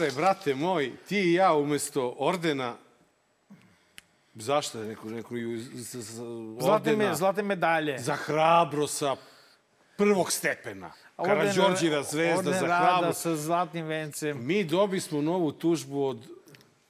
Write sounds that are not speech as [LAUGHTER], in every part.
Mare, brate moj, ti i ja umesto ordena Zašto je neko, neko z, z, z, Zlatne, ordena me, zlatne medalje. za hrabro sa prvog stepena. Karadžorđina zvezda za hrabro. sa zlatnim vencem. Mi dobismo novu tužbu od...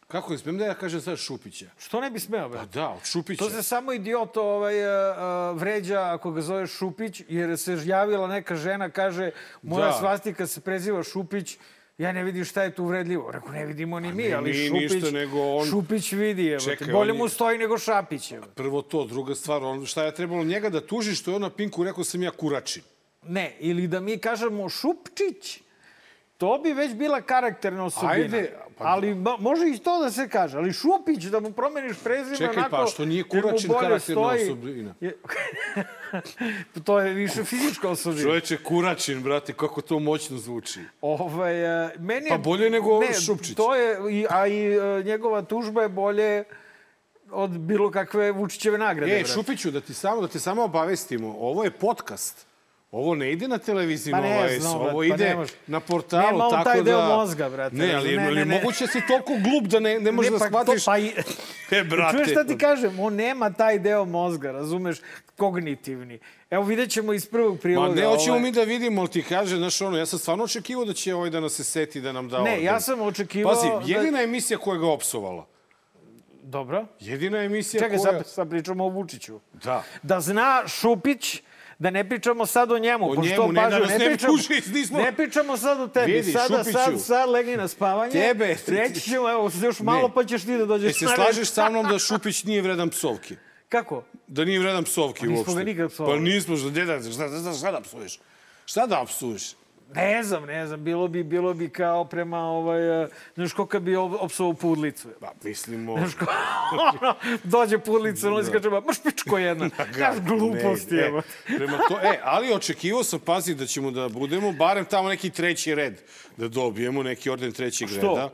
Kako je, smijem da ja kažem sad Šupića? Što ne bi smeo, Pa brate? da, od Šupića. To se samo idiot ovaj, uh, uh, vređa ako ga zove Šupić, jer se javila neka žena, kaže, moja Da. svastika se preziva Šupić, ja ne vidim šta je tu uvredljivo. Rekao, ne vidimo ni mi, ne ali Šupić, ništa, nego on- Šupić vidi, evo. Čekaj, Bolje on mu je- stoji nego Šapić, evo. Prvo to, druga stvar, on, šta je trebalo njega da tuži što je on na Pinku rekao sam ja kuračin. Ne, ili da mi kažemo Šupčić, to bi već bila karakterna osobina. Ajde, ali ma, može i to da se kaže. Ali Šupić, da mu promeniš prezime Čekaj, onako... pa što nije Kuračin karakterna stoji. osobina? [LAUGHS] To je više fizička osobina. Čoveče, kuračin, brate, kako to moćno zvuči. Ovaj, e, meni je, Pa bolje nego ne, Šupčić. To je, a i e, njegova tužba je bolje od bilo kakve Vučićeve nagrade. E, brate. Šupiću, da ti samo, da te samo obavestimo, ovo je podcast. Ovo ne ide na televiziji Pa Nova S, ovo pa ide ne može. na portalu, Nema on tako taj da... deo mozga, brate, Ne, ali ne, Ne, ne, ne, moguće da si toliko glup da ne, ne možeš da pa to- shvatiš... pa i- [LAUGHS] E, brate. Čuješ šta ti kažem? On nema taj deo mozga, razumeš? Kognitivni. Evo vidjet ćemo iz prvog Ma priloga. ne, hoćemo ovaj- mi da vidimo, ali ti kaže, znaš ono, ja sam stvarno očekivao da će ovaj da nas se seti da nam da Ne, orden. ja sam očekivao... Pazi, da- jedina emisija koja ga opsovala. Dobro. Jedina emisija Čekaj, koja... sad, sad pričamo o Vučiću. Da. Da zna Šupić, da ne pričamo sad o njemu. O njemu, ne, pažljivo, da nas ne bi pričamo, kuži, [LAUGHS] nismo- ne pričamo sad o tebi. Vidi, Sada, Šupiću. sad, sad legni na spavanje. Tebe. Reći ćemo, evo, još malo pa ćeš ti da dođeš E, se na red. slažeš sa mnom da Šupić nije vredan psovke? Kako? Da nije vredan psovke nismo uopšte. ga nikad psovali. Pa nismo, šta, deda, šta, šta, šta da psuješ? Šta da psuješ? Ne znam, ne znam, bilo bi, bilo bi kao prema, ovaj, eh, znaš ko kad bi opsovao pudlicu. Pa, mislimo... Znaš ko, [LAUGHS] ono, dođe pudlica, on iskače, ma špičko jedna. [LAUGHS] Znaš, gluposti, Ne, evo. e, prema to, e, ali očekivao sam, pazi, da ćemo da budemo barem tamo neki treći red, da dobijemo neki orden trećeg Što? reda.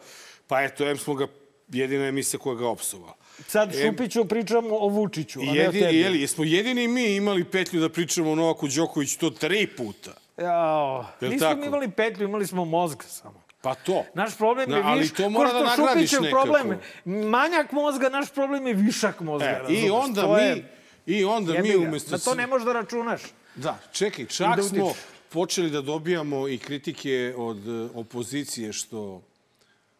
Pa eto, em smo ga, jedina emisija koja ga opsovala. Sad Em, Šupiću pričamo o Vučiću, a ne o Jedini, tebi. jeli, jesmo jedini mi imali petlju da pričamo o Novaku Đokoviću to tri puta. Jao, nismo tako? imali petlju, imali smo mozg samo. Pa to. Naš problem je Na, ali viš, to mora da nagradiš nekako. problem, manjak mozga, naš problem je višak mozga. E, razumeš? I onda To mi, je- i onda mi umesto... Na to ne možeš da računaš. Da, čekaj, čak da smo počeli da dobijamo i kritike od e, opozicije što,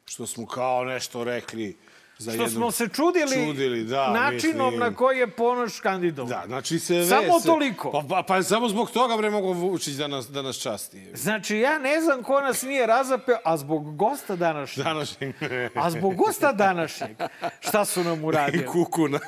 što smo kao nešto rekli za Što jednog... smo se čudili, čudili da, načinom mislim. na koji je Ponoš kandidovan. Da, znači se... Samo se, toliko. Pa, pa, pa samo zbog toga bre mogo Vučić da nas, da nas časti. Znači, ja ne znam ko nas nije razapeo, a zbog gosta današnjeg, Današnjeg... a zbog gosta današnjeg, šta su nam I uradili? kuku nam.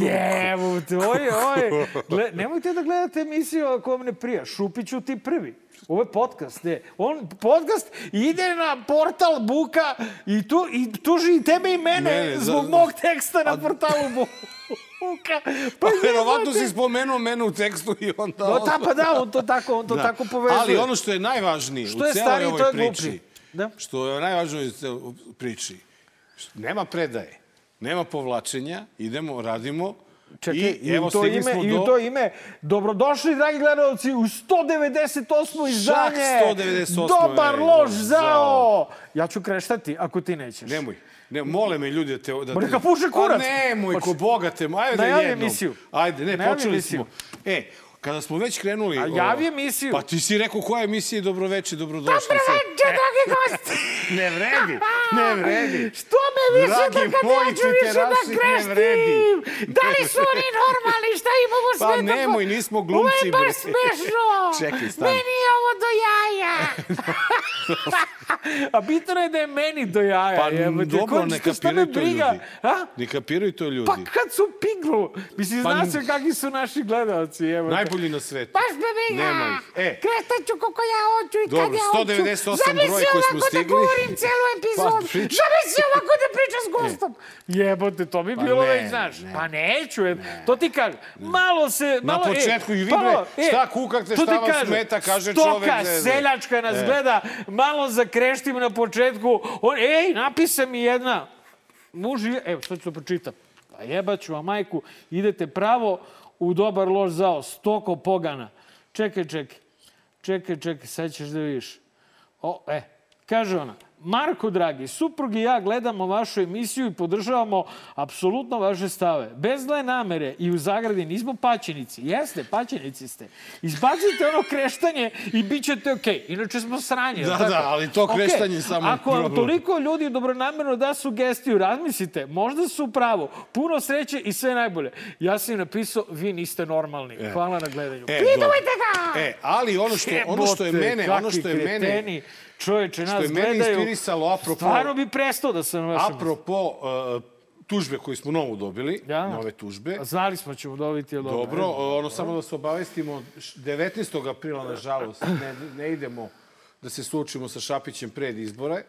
Jevo, oj, oj. Gle, nemojte da gledate emisiju ako vam ne prija. Šupiću ti prvi. Ovo je podcast, ne. On, podcast ide na portal Buka i, tu, i tuži i tebe i mene Mene, za- zbog mog teksta na portalu Buka. [LAUGHS] Pa, Pa verovatno si spomenuo mene u tekstu i onda... No, ta, pa da, on to tako, on to [LAUGHS] Da. tako povezuje. Ali ono što je najvažnije Što u je celoj stariji, ovoj to je priči, gluplji. Da. što je najvažnije u celoj priči, nema predaje, nema povlačenja, idemo, radimo, Čekaj, i, i, evo u to ime, smo i do... u to ime, dobrodošli, dragi gledalci, u 198. izdanje. 198. Dobar je, loš zao. zao. Ja ću kreštati, ako ti nećeš. Nemoj. Ne, mole me ljudi da te... Da te... neka puše kurac. Pa nemoj, Pa ko boga te... Ajde Najavi jednom. emisiju. Ajde, ne, Najavi počeli emisiju. smo. E, kada smo već krenuli... A javi emisiju. Pa ti si rekao koja emisija je dobroveče, dobrodošli. Dobroveče, dragi gosti. [LAUGHS] Ne vredi, ne vredi. Što me više Dragi da kad ću više da kreštim? Da li su oni normalni? Šta im ovo Pa sve nemoj, nismo Ovo glumci, je baš smešno. [LAUGHS] Čekaj, stani. Meni je ovo do jaja. [LAUGHS] A bitno je da je meni do jaja. Pa jebote. dobro, ne kapiraju to briga? ljudi. Ne kapiraju to ljudi. Pa kad su piglu? Mislim, Pa zna se kakvi su naši gledalci. Evo. Najbolji na svetu. Baš me briga. Nema ih. E. Kretaću kako ja hoću i Dobro, kad ja hoću. 198 broj koji smo Zamisli stigli. ovako da govorim celu epizodu. Pa, priča. Zamisli ovako da pričam s gostom. Jebote, to bi Pa bilo ne, već, znaš. ne. Pa neću. je. To ti kažem. Malo se... Na Malo, početku e, i vi, malo, bre, šta kukate, to šta ti vam kažem. smeta, kaže Stoka, čovek, zezne. seljačka nas E. gleda. Malo zakreštim na početku. On, ej, napisa mi jedna. Muž je... Evo, sad ću to pročitam. Pa jebaću vam majku. Idete pravo u dobar loš zao. Stoko pogana. Čekaj, čekaj. Čekaj, čekaj, sad ćeš da vidiš. O, e, kaže ona, Marko, dragi, suprug i ja gledamo vašu emisiju i podržavamo apsolutno vaše stave. Bez zle namere i u zagradi nismo paćenici. Jeste, paćenici ste. Izbacite ono kreštanje i bit ćete okej. Okay. Inače smo sranje. Da, tako? da, ali to kreštanje okay. samo Ako vam toliko ljudi dobronamerno da sugestiju, razmislite, možda su u pravu. Puno sreće i sve najbolje. Ja sam im napisao, vi niste normalni. Hvala na gledanju. E, Pridujte ga! E, ali ono što, ono što je mene, ono što je kakvi mene, kreteni. Čoveče, nas je mene gledaju. inspirisalo, apropo- Stvarno bi prestao da sam apropo uh, tužbe koju smo novu dobili, Ja. nove tužbe, Znali smo ćemo dobiti, jel dobro? Dobro, ono samo da se obavestimo, š- 19. aprila, nažalost, ne, ne idemo da se suočimo sa Šapićem pred izbore.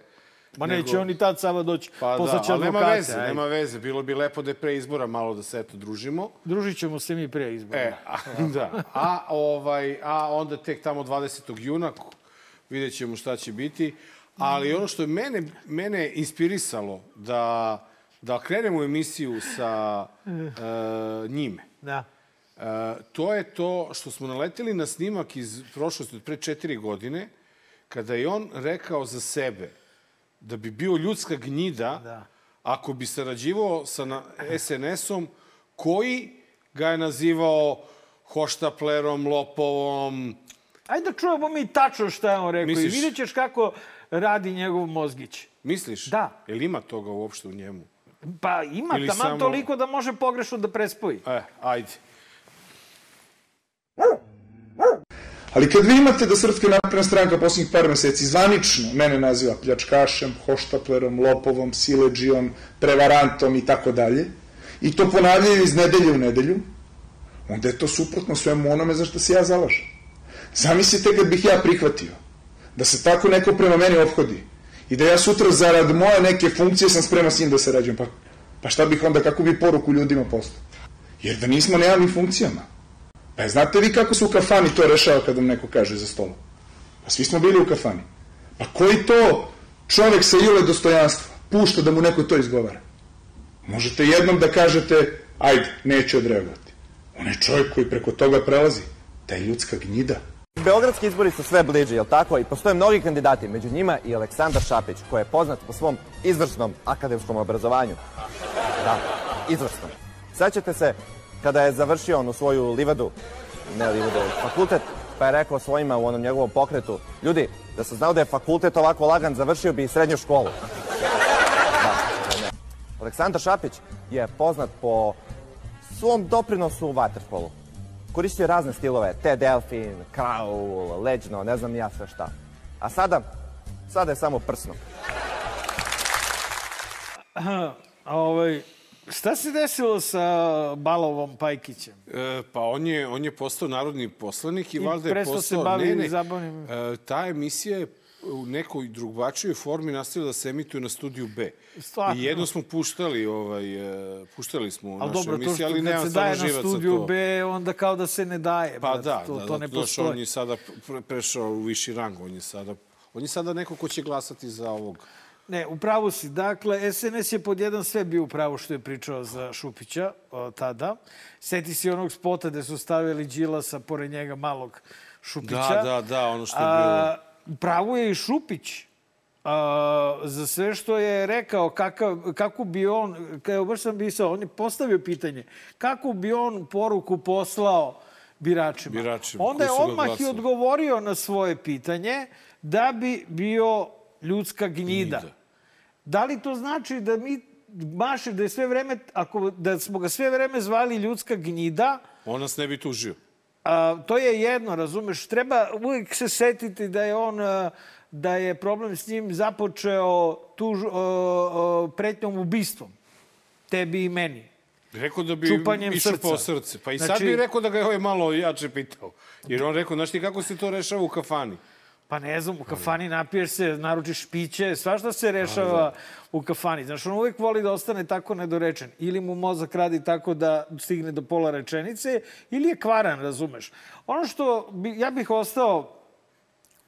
Ma neće nego- on i tad samo doći. Pa da, ali nema veze, ajde. nema veze. Bilo bi lepo da je pre izbora malo da se eto družimo. Družit ćemo se mi pre izbora. E, a, [LAUGHS] da. A, ovaj, a onda tek tamo 20. juna vidjet ćemo šta će biti. Ali ono što je mene, mene inspirisalo da, da krenemo u emisiju sa uh, njime, Da. E, to je to što smo naleteli na snimak iz prošlosti od pre četiri godine, kada je on rekao za sebe da bi bio ljudska gnjida Da. ako bi sarađivao sa SNS-om koji ga je nazivao hoštaplerom, lopovom. Ajde da čujemo mi tačno šta je on rekao Misliš? i vidjet ćeš kako radi njegov mozgić. Misliš? Da. Jel ima toga uopšte u njemu? Pa ima Ili taman samo- toliko da može pogrešno da prespoji. E, ajde. Ali kad vi imate da Srpska napredna stranka poslednjih par meseci zvanično mene naziva pljačkašem, hoštaplerom, lopovom, sileđijom, prevarantom i tako dalje, i to ponavljaju iz nedelje u nedelju, onda je to suprotno svemu onome za što se ja zalažem. Zamislite kad bih ja prihvatio da se tako neko prema meni obhodi i da ja sutra zarad moje neke funkcije sam spreman s njim da se rađujem. Pa, pa šta bih onda, kako bi poruku ljudima poslao? Jer da nismo na javnim funkcijama, Pa znate vi kako se u kafani to rešava kad vam neko kaže za stolom? Pa svi smo bili u kafani. Pa koji to čovek sa ile dostojanstva pušta da mu neko to izgovara? Možete jednom da kažete, ajde, neću odreagovati. Onaj čovjek koji preko toga prelazi, ta je ljudska gnjida. Beogradski izbori su sve bliži, jel tako? I postoje mnogi kandidati, među njima i Aleksandar Šapić, koji je poznat po svom izvrsnom akademskom obrazovanju. Da, izvrsnom. Sećate se kada je završio onu svoju livadu, ne livadu, fakultet, pa je rekao svojima u onom njegovom pokretu, ljudi, da sam znao da je fakultet ovako lagan, završio bi i srednju školu. Da, ne. Aleksandar Šapić je poznat po svom doprinosu u vaterpolu. Koristio razne stilove, te delfin, kraul, leđno, ne znam ja sve šta. A sada, sada je samo prsno. A, ovaj, šta se desilo sa Balovom Pajkićem? E, pa on je, on je postao narodni poslanik i, I valjda je prestao se postao... bavi zabavnim- E, ta emisija je u nekoj drugačijoj formi nastavila da se emituje na studiju B. Stvarno? I jedno smo puštali, ovaj, e, puštali smo u Ali našoj dobro, to emisiji, što ali nema kad se stvarno daje na živaca studiju to. B, onda kao da se ne daje. Pa brate, da, to, da, to ne postoji. on je sada pre- prešao u viši rang, on je sada... On je sada neko ko će glasati za ovog. Ne, u pravu si. Dakle, SNS je pod jedan sve bio u pravu što je pričao za Šupića o, tada. Seti si onog spota gde su stavili Đilasa pored njega malog Šupića. Da, da, da, ono što je A, u pravu je i Šupić. A, za sve što je rekao, kakav, kako bi on, kao baš sam pisao, on je postavio pitanje, kako bi on poruku poslao biračima. Biračima, Onda je odmah i odgovorio na svoje pitanje da bi bio ljudska gnjida. Gnjida. Da li to znači da mi maše da je sve vreme, ako, da smo ga sve vreme zvali ljudska gnjida, On nas ne bi tužio. A, to je jedno, razumeš. Treba uvijek se setiti da je on a, da je problem s njim započeo tuž, o, o, pretnjom ubistvom. Tebi i meni. Rekao da bi Čupanjem srca. srce. Pa i Znači- sad bi rekao da ga je ovaj malo jače pitao. Jer on rekao, znaš ti kako se to rešava u kafani? Pa ne znam, u kafani napiješ se, naručiš piće, svašta se rešava u kafani. Znaš, on uvijek voli da ostane tako nedorečen. Ili mu mozak radi tako da stigne do pola rečenice, ili je kvaran, razumeš. Ono što bi, ja bih ostao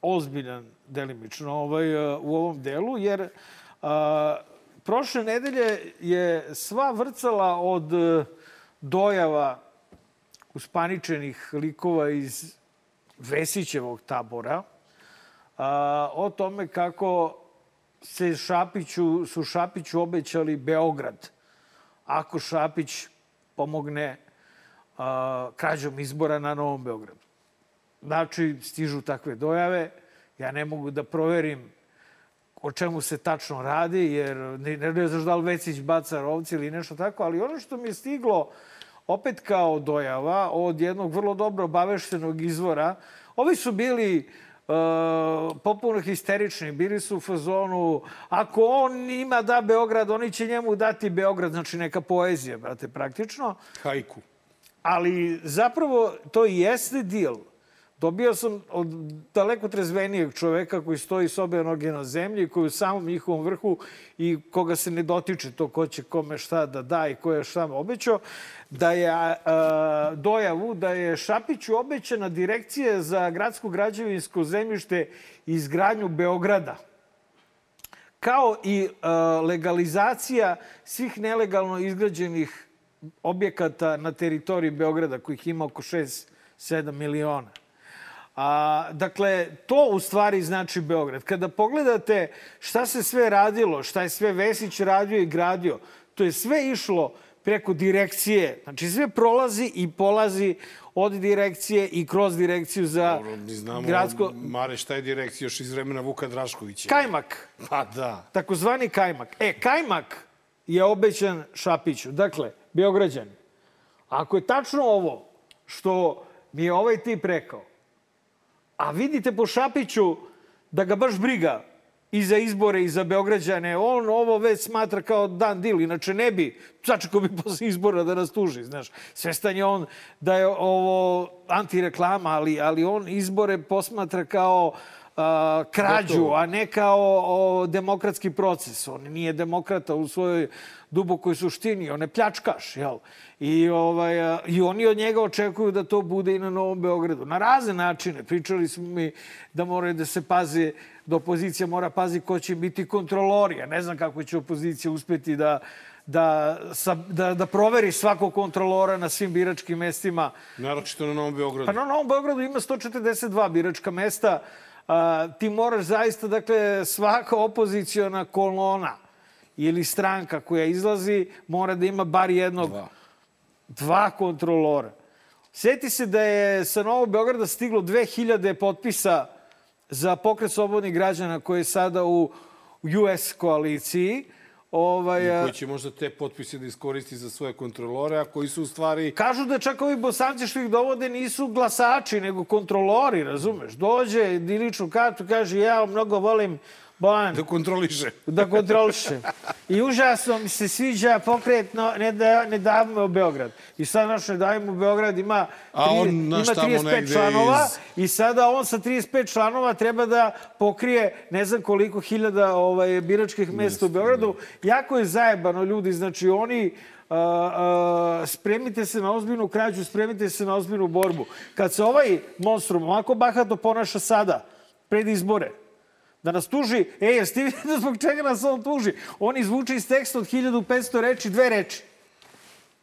ozbiljan delimično ovaj, uh, u ovom delu, jer a, prošle nedelje je sva vrcala od uh, dojava uspaničenih likova iz Vesićevog tabora a, o tome kako se Šapiću, su Šapiću obećali Beograd. Ako Šapić pomogne a, krađom izbora na Novom Beogradu. Znači, stižu takve dojave. Ja ne mogu da proverim o čemu se tačno radi, jer ne, ne znaš da li Vecić baca rovci ili nešto tako, ali ono što mi je stiglo opet kao dojava od jednog vrlo dobro obaveštenog izvora, ovi su bili uh, popuno histerični, bili su u fazonu, ako on ima da Beograd, oni će njemu dati Beograd, znači neka poezija, brate, praktično. Hajku. Ali zapravo to i jeste deal. Dobio sam od daleko trezvenijeg čoveka koji stoji s obe noge na zemlji, koji je u samom njihovom vrhu i koga se ne dotiče to ko će kome šta da da i ko je šta obećao, da je a, dojavu da je Šapiću obećana direkcija za gradsko građevinsko zemljište i izgradnju Beograda kao i a, legalizacija svih nelegalno izgrađenih objekata na teritoriji Beograda, kojih ima oko 6-7 miliona. A, dakle, to u stvari znači Beograd. Kada pogledate šta se sve radilo, šta je sve Vesić radio i gradio, to je sve išlo preko direkcije. Znači, sve prolazi i polazi od direkcije i kroz direkciju za Dobro, mi znamo, gradsko... Mare, šta je direkcija još iz vremena Vuka Draškovića? Kajmak. Pa da. takozvani kajmak. E, kajmak je obećan Šapiću. Dakle, Beograđani, ako je tačno ovo što mi je ovaj tip rekao, a vidite po Šapiću da ga baš briga i za izbore i za Beograđane, on ovo već smatra kao dan dil, inače ne bi, sačekao bi [LAUGHS] posle izbora da nas tuži, znaš. Svestan je on da je ovo antireklama, ali, ali on izbore posmatra kao a, krađu, Gotovo. a ne kao o, demokratski proces. On nije demokrata u svojoj dubokoj suštini, on je pljačkaš, jel? I, ovaj, a, I oni od njega očekuju da to bude i na Novom Beogradu. Na razne načine. Pričali smo mi da moraju da se paze, da opozicija mora pazi ko će biti kontrolori. Ja ne znam kako će opozicija uspeti da da, sa, da, da proveri svakog kontrolora na svim biračkim mestima. Naročito na Novom Beogradu. Pa na Novom Beogradu ima 142 biračka mesta. A, ti moraš zaista, dakle, svaka opoziciona kolona ili stranka koja izlazi mora da ima bar jednog, Dva. dva kontrolora. Sjeti se da je sa Novog Beograda stiglo 2000 potpisa za pokret slobodnih građana koji je sada u US koaliciji. Ovaj, I koji će možda te potpise da iskoristi za svoje kontrolore, a koji su u stvari... Kažu da čak ovi bosanci što ih dovode nisu glasači, nego kontrolori, razumeš? Dođe, diličnu kartu, kaže ja mnogo volim Bojan Da kontroliše. [LAUGHS] da kontroliše. I užasno mi se sviđa pokretno ne, da, ne davimo u Beograd. I sad naš ne davimo Beograd ima, A on, tri, ima znaš, tamo 35 negde članova iz- i sada on sa 35 članova treba da pokrije ne znam koliko hiljada ovaj, biračkih mesta u Beogradu. Jako je zajebano ljudi, znači oni a, a, spremite se na ozbiljnu krađu, spremite se na ozbiljnu borbu. Kad se ovaj monstrum ovako bahato ponaša sada, pred izbore, da nas tuži, e, jesi ti vidio [LAUGHS] zbog čega nas on tuži? On izvuče iz teksta od 1500 reči dve reči.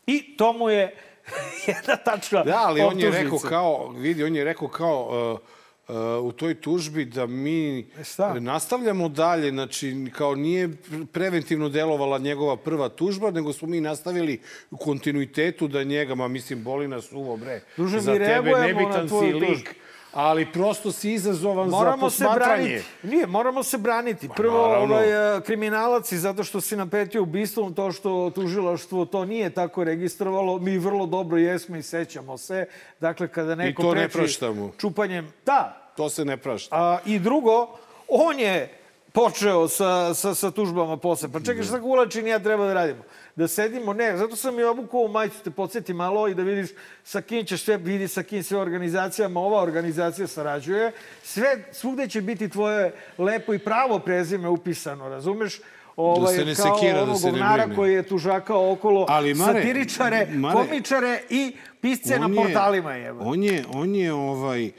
I to mu je [LAUGHS] jedna tačna Da, ali on je rekao kao, vidi, on je rekao kao uh, uh, u toj tužbi da mi E, šta? nastavljamo dalje, znači kao nije preventivno delovala njegova prva tužba, nego smo mi nastavili u kontinuitetu da njega, ma mislim, boli nas uvo, bre. Druže, za tebe nebitan si lik, tužbu. Ali prosto si izazovan Moramo za se posmatranje. braniti. Nije, moramo se braniti. Prvo, naravno. ovaj, e, kriminalac i zato što si napretio ubistvom, to što tužilaštvo to nije tako registrovalo, mi vrlo dobro jesmo i sećamo se. Dakle, kada neko to ne preči praštamo. čupanjem... Da, To se ne prašta. A, I drugo, on je počeo sa, sa, sa tužbama posle. Pa čekaj, šta Kulačin i ja treba da radimo? Da sedimo? Ne, zato sam i obukao ovu majicu, te podsjeti malo i da vidiš sa kim ćeš sve, vidi sa kim sve organizacijama ova organizacija sarađuje. Sve, svugde će biti tvoje lepo i pravo prezime upisano, razumeš? Ovaj, se ne kao sekira, da se ne brine. koji je tužakao okolo Ali, Mare, satiričare, Mare, komičare i pisce na portalima. Je, On je, on je ovaj,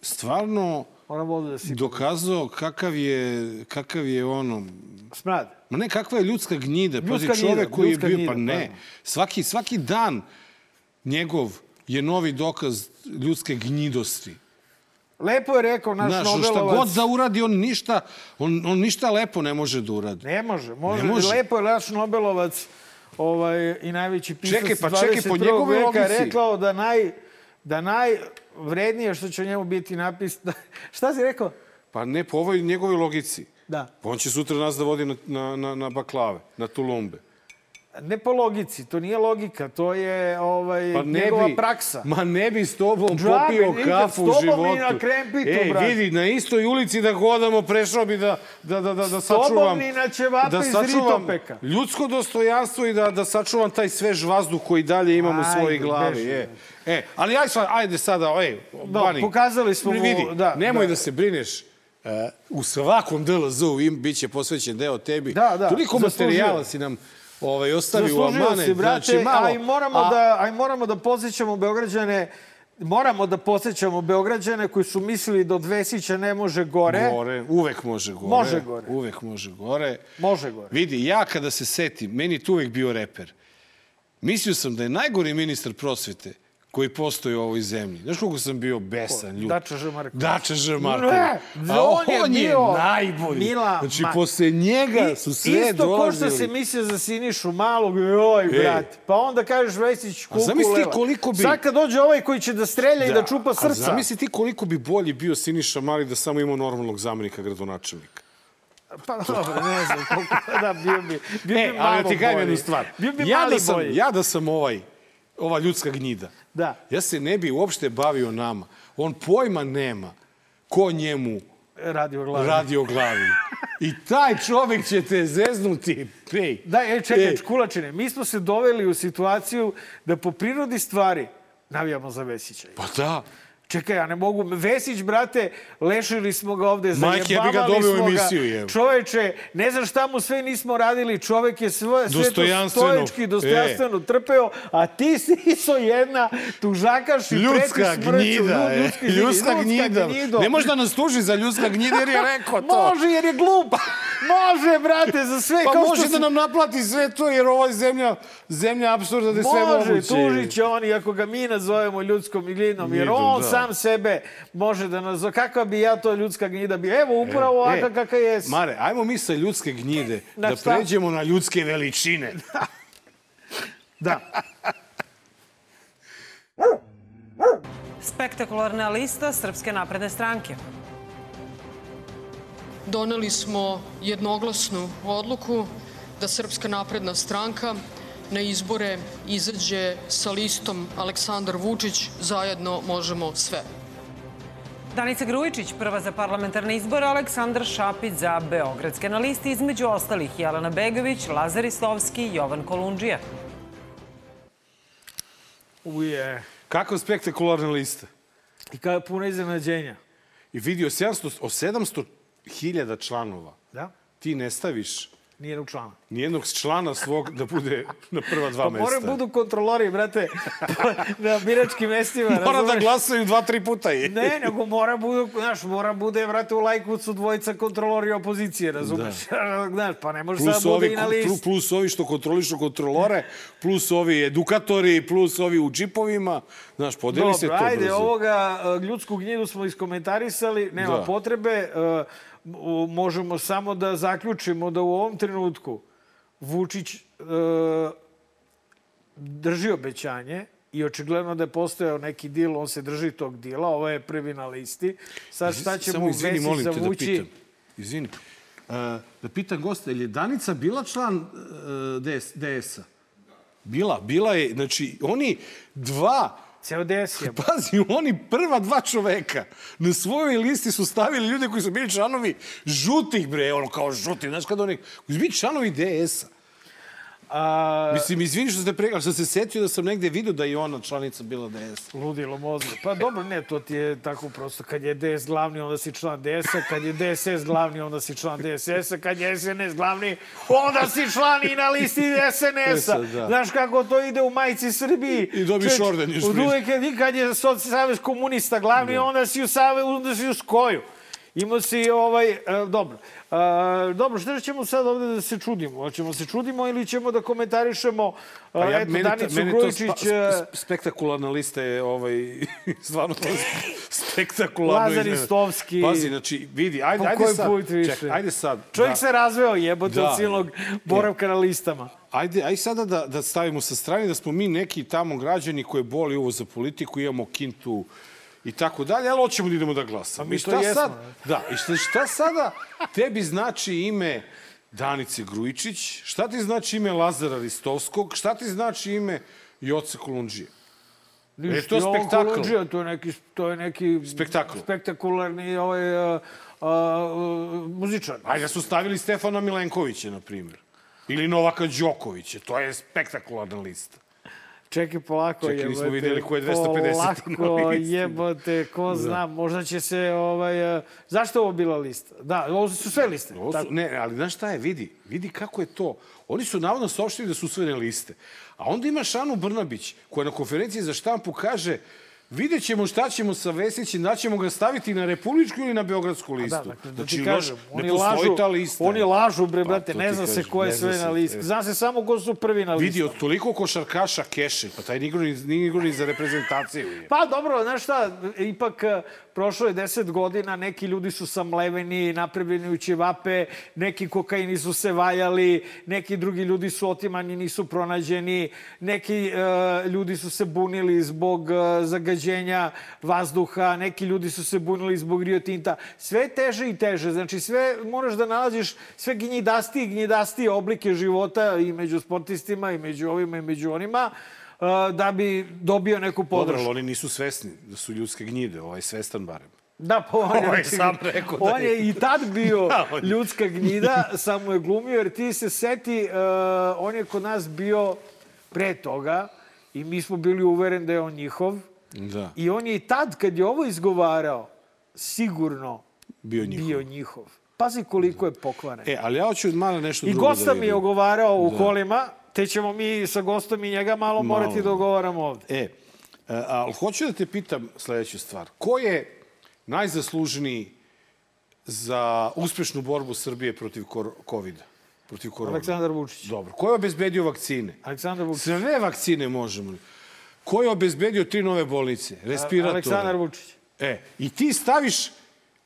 stvarno Moram ovdje da si dokazao kakav je, kakav je ono, smrad. Ma ne, kakva je ljudska gnjida. Pazi, Ljudska čovek gnjida, koji je bio, gnjida, pa ne. pa. Svaki, svaki dan njegov je novi dokaz ljudske gnjidosti. Lepo je rekao naš Znaš, on šta Nobelovac. god da uradi, on ništa, on, on ništa lepo ne može da uradi. Ne može, može. Ne može. Lepo je naš Nobelovac ovaj, i najveći pisac Čekaj, pa 21. čekaj, po njegovoj veka logici. rekao da naj da najvrednije što će o njemu biti napisano... [LAUGHS] Šta si rekao? Pa ne, po ovoj njegovoj logici. Da. On će sutra nas da vodi na, na, na, na baklave, na tulumbe. Ne po logici, to nije logika, to je ovaj, Pa ne njegova bi, praksa. Ma ne bi s tobom Džabe, popio nikad kafu u životu. na krempitu, Ej, brate. vidi, na istoj ulici da hodamo, prešao bi da, da, da, da, da sačuvam... ni na ćevape iz sačuvam ljudsko dostojanstvo i da, da sačuvam taj svež vazduh koji dalje imam u svojoj glavi. beži, E, e, ali aj sad, ajde sada, ej, Bani. pokazali smo mu- Vidi, da, nemoj da. da, se brineš. Uh, u svakom DLZ-u im biće posvećen deo tebi. Da, da, Toliko materijala si nam ovaj, ostavio u amanet. si, brate, znači, malo, a i moramo, a- da, a i moramo da posjećamo Beograđane Moramo da posjećamo Beograđane koji su mislili da od Vesića ne može gore. Gore, uvek može gore. Može gore. Uvek može gore. Može gore. Vidi, ja kada se setim, meni tu uvek bio reper. Mislio sam da je najgori ministar prosvete koji postoji u ovoj zemlji. Znaš koliko sam bio besan, ljud? Dača Ž. Marković. Dača Ž. Marković. Ne, A on on je bio najbolji. Mila znači, Ma- posle njega su sve Isto ko dolazili. što se mislio za Sinišu malog, joj, brate. Pa onda kažeš Vesić kuku zamisli ti lela. koliko bi- Sad kad dođe ovaj koji će da strelja i da čupa A srca. zamisli ti koliko bi bolji bio Siniša Mali da samo imao normalnog zamenika gradonačelnika. Pa dobro, ne znam koliko, da, bio bi, bio E, bi ali malo da ti bolji. jednu stvar. Bio bi ja, mali da sam, bolji. ja da sam ovaj, ova ljudska gnjida, Da. ja se ne bi uopšte bavio nama. On pojma nema ko njemu radi o glavi. radi o glavi. I taj čovek će te zeznuti. Ej, Da, e, čekaj, ej, Čkulačine, mi smo se doveli u situaciju da po prirodi stvari navijamo za Vesića. Pa da. Čekaj, ja ne mogu. Vesić, brate, lešili smo ga ovde, Majke, ja bi ga doveo u smo emisiju, jebe. Čoveče, ne znam šta mu sve nismo radili, čovek je sve, sve to Dostojanstveno. stoički, dostojanstveno trpeo, a ti [LAUGHS] si iso jedna tužakaš i Ljudska pretiš smrću. gnjida. E. ljudski- Ljudska gnjida. gnjido. Ne može da nas tuži za ljudska gnjida jer je rekao to. Može, jer je glup. Može, brate, za sve. Pa kao može što da si- nam naplati sve to jer ova je zemlja, zemlja apsurda da je sve Može, moguće. tužit će on, ako ga mi nazovemo ljudskom glinom, jer on da. sam sebe može da nazove. Kakva bi ja to ljudska gnjida bi? Evo, upravo E, ovakva kakva jesi. Mare, ajmo mi sa ljudske gnjide [LAUGHS] da šta? pređemo na ljudske veličine. [LAUGHS] Da. Spektakularna lista Srpske napredne stranke. Doneli smo jednoglasnu odluku da Srpska napredna stranka na izbore izađe sa listom Aleksandar Vučić Zajedno možemo sve. Danica Grujičić, prva za parlamentarne izbore, Aleksandar Šapić za Beogradske na listi, između ostalih Jelena Begović, Lazar Islovski i Jovan Kolundžija. Uje. Kakva spektakularna lista. I kada je puno iznenađenja. I vidi, o 700 o 700 hiljada članova Da? ti ne staviš Nije u članu. nijednog člana svog da bude na prva dva Pa mesta. moraju budu kontrolori, brate, [LAUGHS] na biračkim mestima. Mora da razumeš? glasaju dva, tri puta. I... Ne, nego mora budu, znaš, mora bude, vrate, u lajkucu dvojica kontrolori opozicije, razumeš? [LAUGHS] znaš, pa ne može sad bude ovi, i na listi. plus ovi što kontrolišu kontrolore, plus ovi edukatori, plus ovi u džipovima. Znaš, podeli se to Dobro, ajde, brzo. ovoga e, ljudsku gnjidu smo iskomentarisali, nema Da. potrebe. e, u- Možemo samo da zaključimo da u ovom trenutku Vučić e, drži obećanje i očigledno da je postojao neki dil, on se drži tog dila, ovo je prvi na listi. Sad šta će Samo mu izvini, Vesić molim te da zavući? pitam. Izvini. Uh, da pitam gosta, je li Danica bila član uh, DS, DS-a? Bila, bila je. Znači, oni dva Ceo DS je. [LAUGHS] Pazi, oni prva dva čoveka na svojoj listi su stavili ljude koji su bili članovi žutih, bre, ono kao žuti, znaš kada oni, koji su bili članovi DS-a. A, Mislim, izvini što ste pre, ali sam se setio da sam negde vidio da je ona članica bila DS. Ludilo mozga. Pa dobro, ne, to ti je tako prosto. Kad je DS glavni, onda si član DS-a. Kad je DSS glavni, onda si član DSS-a. Kad je SNS glavni, onda si član i na listi SNS-a. Da. Znaš kako to ide u majici Srbiji. I dobiš orden još uvek, kad- kad je Savez komunista glavni, onda si u Save, onda si u Skoju. Imao si ovaj, e, dobro. E, dobro, što ćemo sad ovde da se čudimo? Hoćemo se čudimo ili ćemo da komentarišemo e, Pa ja, eto, Danicu meni to Grujičić... spa, e, sp- spektakularna lista je ovaj, [LAUGHS] stvarno to spektakularno Lazar. Istovski. Pazi, znači, vidi, ajde, ajde koji sad. put više? Čekaj, ajde sad. Čovjek da, se razveo jebote Da. od silnog boravka na listama. Ajde, ajde sada da, da stavimo sa strane da smo mi neki tamo građani koje boli ovo za politiku, imamo kintu i tako dalje, ali hoćemo da idemo da glasamo. Pa mi I to šta jesmo, Sad, ne? da, i šta, šta sada tebi znači ime Danice Grujičić, šta ti znači ime Lazara Ristovskog, šta ti znači ime Joce Kolundžije? Ništa, E, to je spektakl. Kolundžija, To je neki, to je neki Spektakl. spektakularni ovaj, a, a, a, muzičar. Ajde da su stavili Stefana Milenkovića, na primjer. Ili Novaka Đokovića. To je spektakularna lista. Čekaj, polako Čekaj, jebote. nismo videli ko je 250 na Polako jebote, ko zna, možda će se... Ovaj, a, zašto je ovo bila lista? Da, ovo su sve liste. Ovo su, tako. ne, ali znaš šta je, vidi, vidi kako je to. Oni su navodno saopštili da su usvojene liste. A onda imaš Anu Brnabić, koja na konferenciji za štampu kaže vidjet ćemo šta ćemo sa Vesićem, da ćemo ga staviti na republičku ili na beogradsku listu. Da, dakle, da znači, ti kažem, ne oni lažu, ta lista. oni lažu, bre, Pa, brate, to ne zna se ko je sve na listi. e. Zna se samo ko su prvi na listi. Vidi, od toliko košarkaša keše, pa taj nije igro ni za reprezentaciju. je. Pa dobro, znaš šta, ipak prošlo je deset godina, neki ljudi su samleveni, napravljeni u ćevape, neki kokaini su se vajali, neki drugi ljudi su otimani, nisu pronađeni, neki eh, ljudi su se bunili zbog eh, zagađenja vazduha, neki ljudi su se bunili zbog Rio Tinta. Sve teže i teže, znači sve moraš da nalaziš sve gnjidastije i gnjidastije oblike života i među sportistima i među ovima i među onima da bi dobio neku Dobro, podršku. ali oni nisu svesni da su ljudske gnjide, ovaj svestan barem. Da, pa on je, Ovaj sam rekao da on je- je i tad bio [LAUGHS] Da, on ljudska gnjida, samo je glumio, jer ti se seti, uh, on je kod nas bio pre toga i mi smo bili uvereni da je on njihov. Da, I on je i tad, kad je ovo izgovarao, sigurno bio njihov. bio njihov. Pazi koliko je pokvaren. E, ali ja hoću od malo nešto I drugo gosta da mi je vidim. ogovarao u kolima, te ćemo mi sa gostom i njega malo, Malo. morati da ogovaramo ovde. E, a, ali hoću da te pitam sledeću stvar. Ko je najzaslužniji za uspešnu borbu Srbije protiv COVID-a? Protiv korona? Aleksandar Vučić. Dobro. Ko je obezbedio vakcine? Aleksandar Vučić. Sve vakcine možemo. Ko je obezbedio tri nove bolnice? Respiratore. Aleksandar Vučić. E, i ti staviš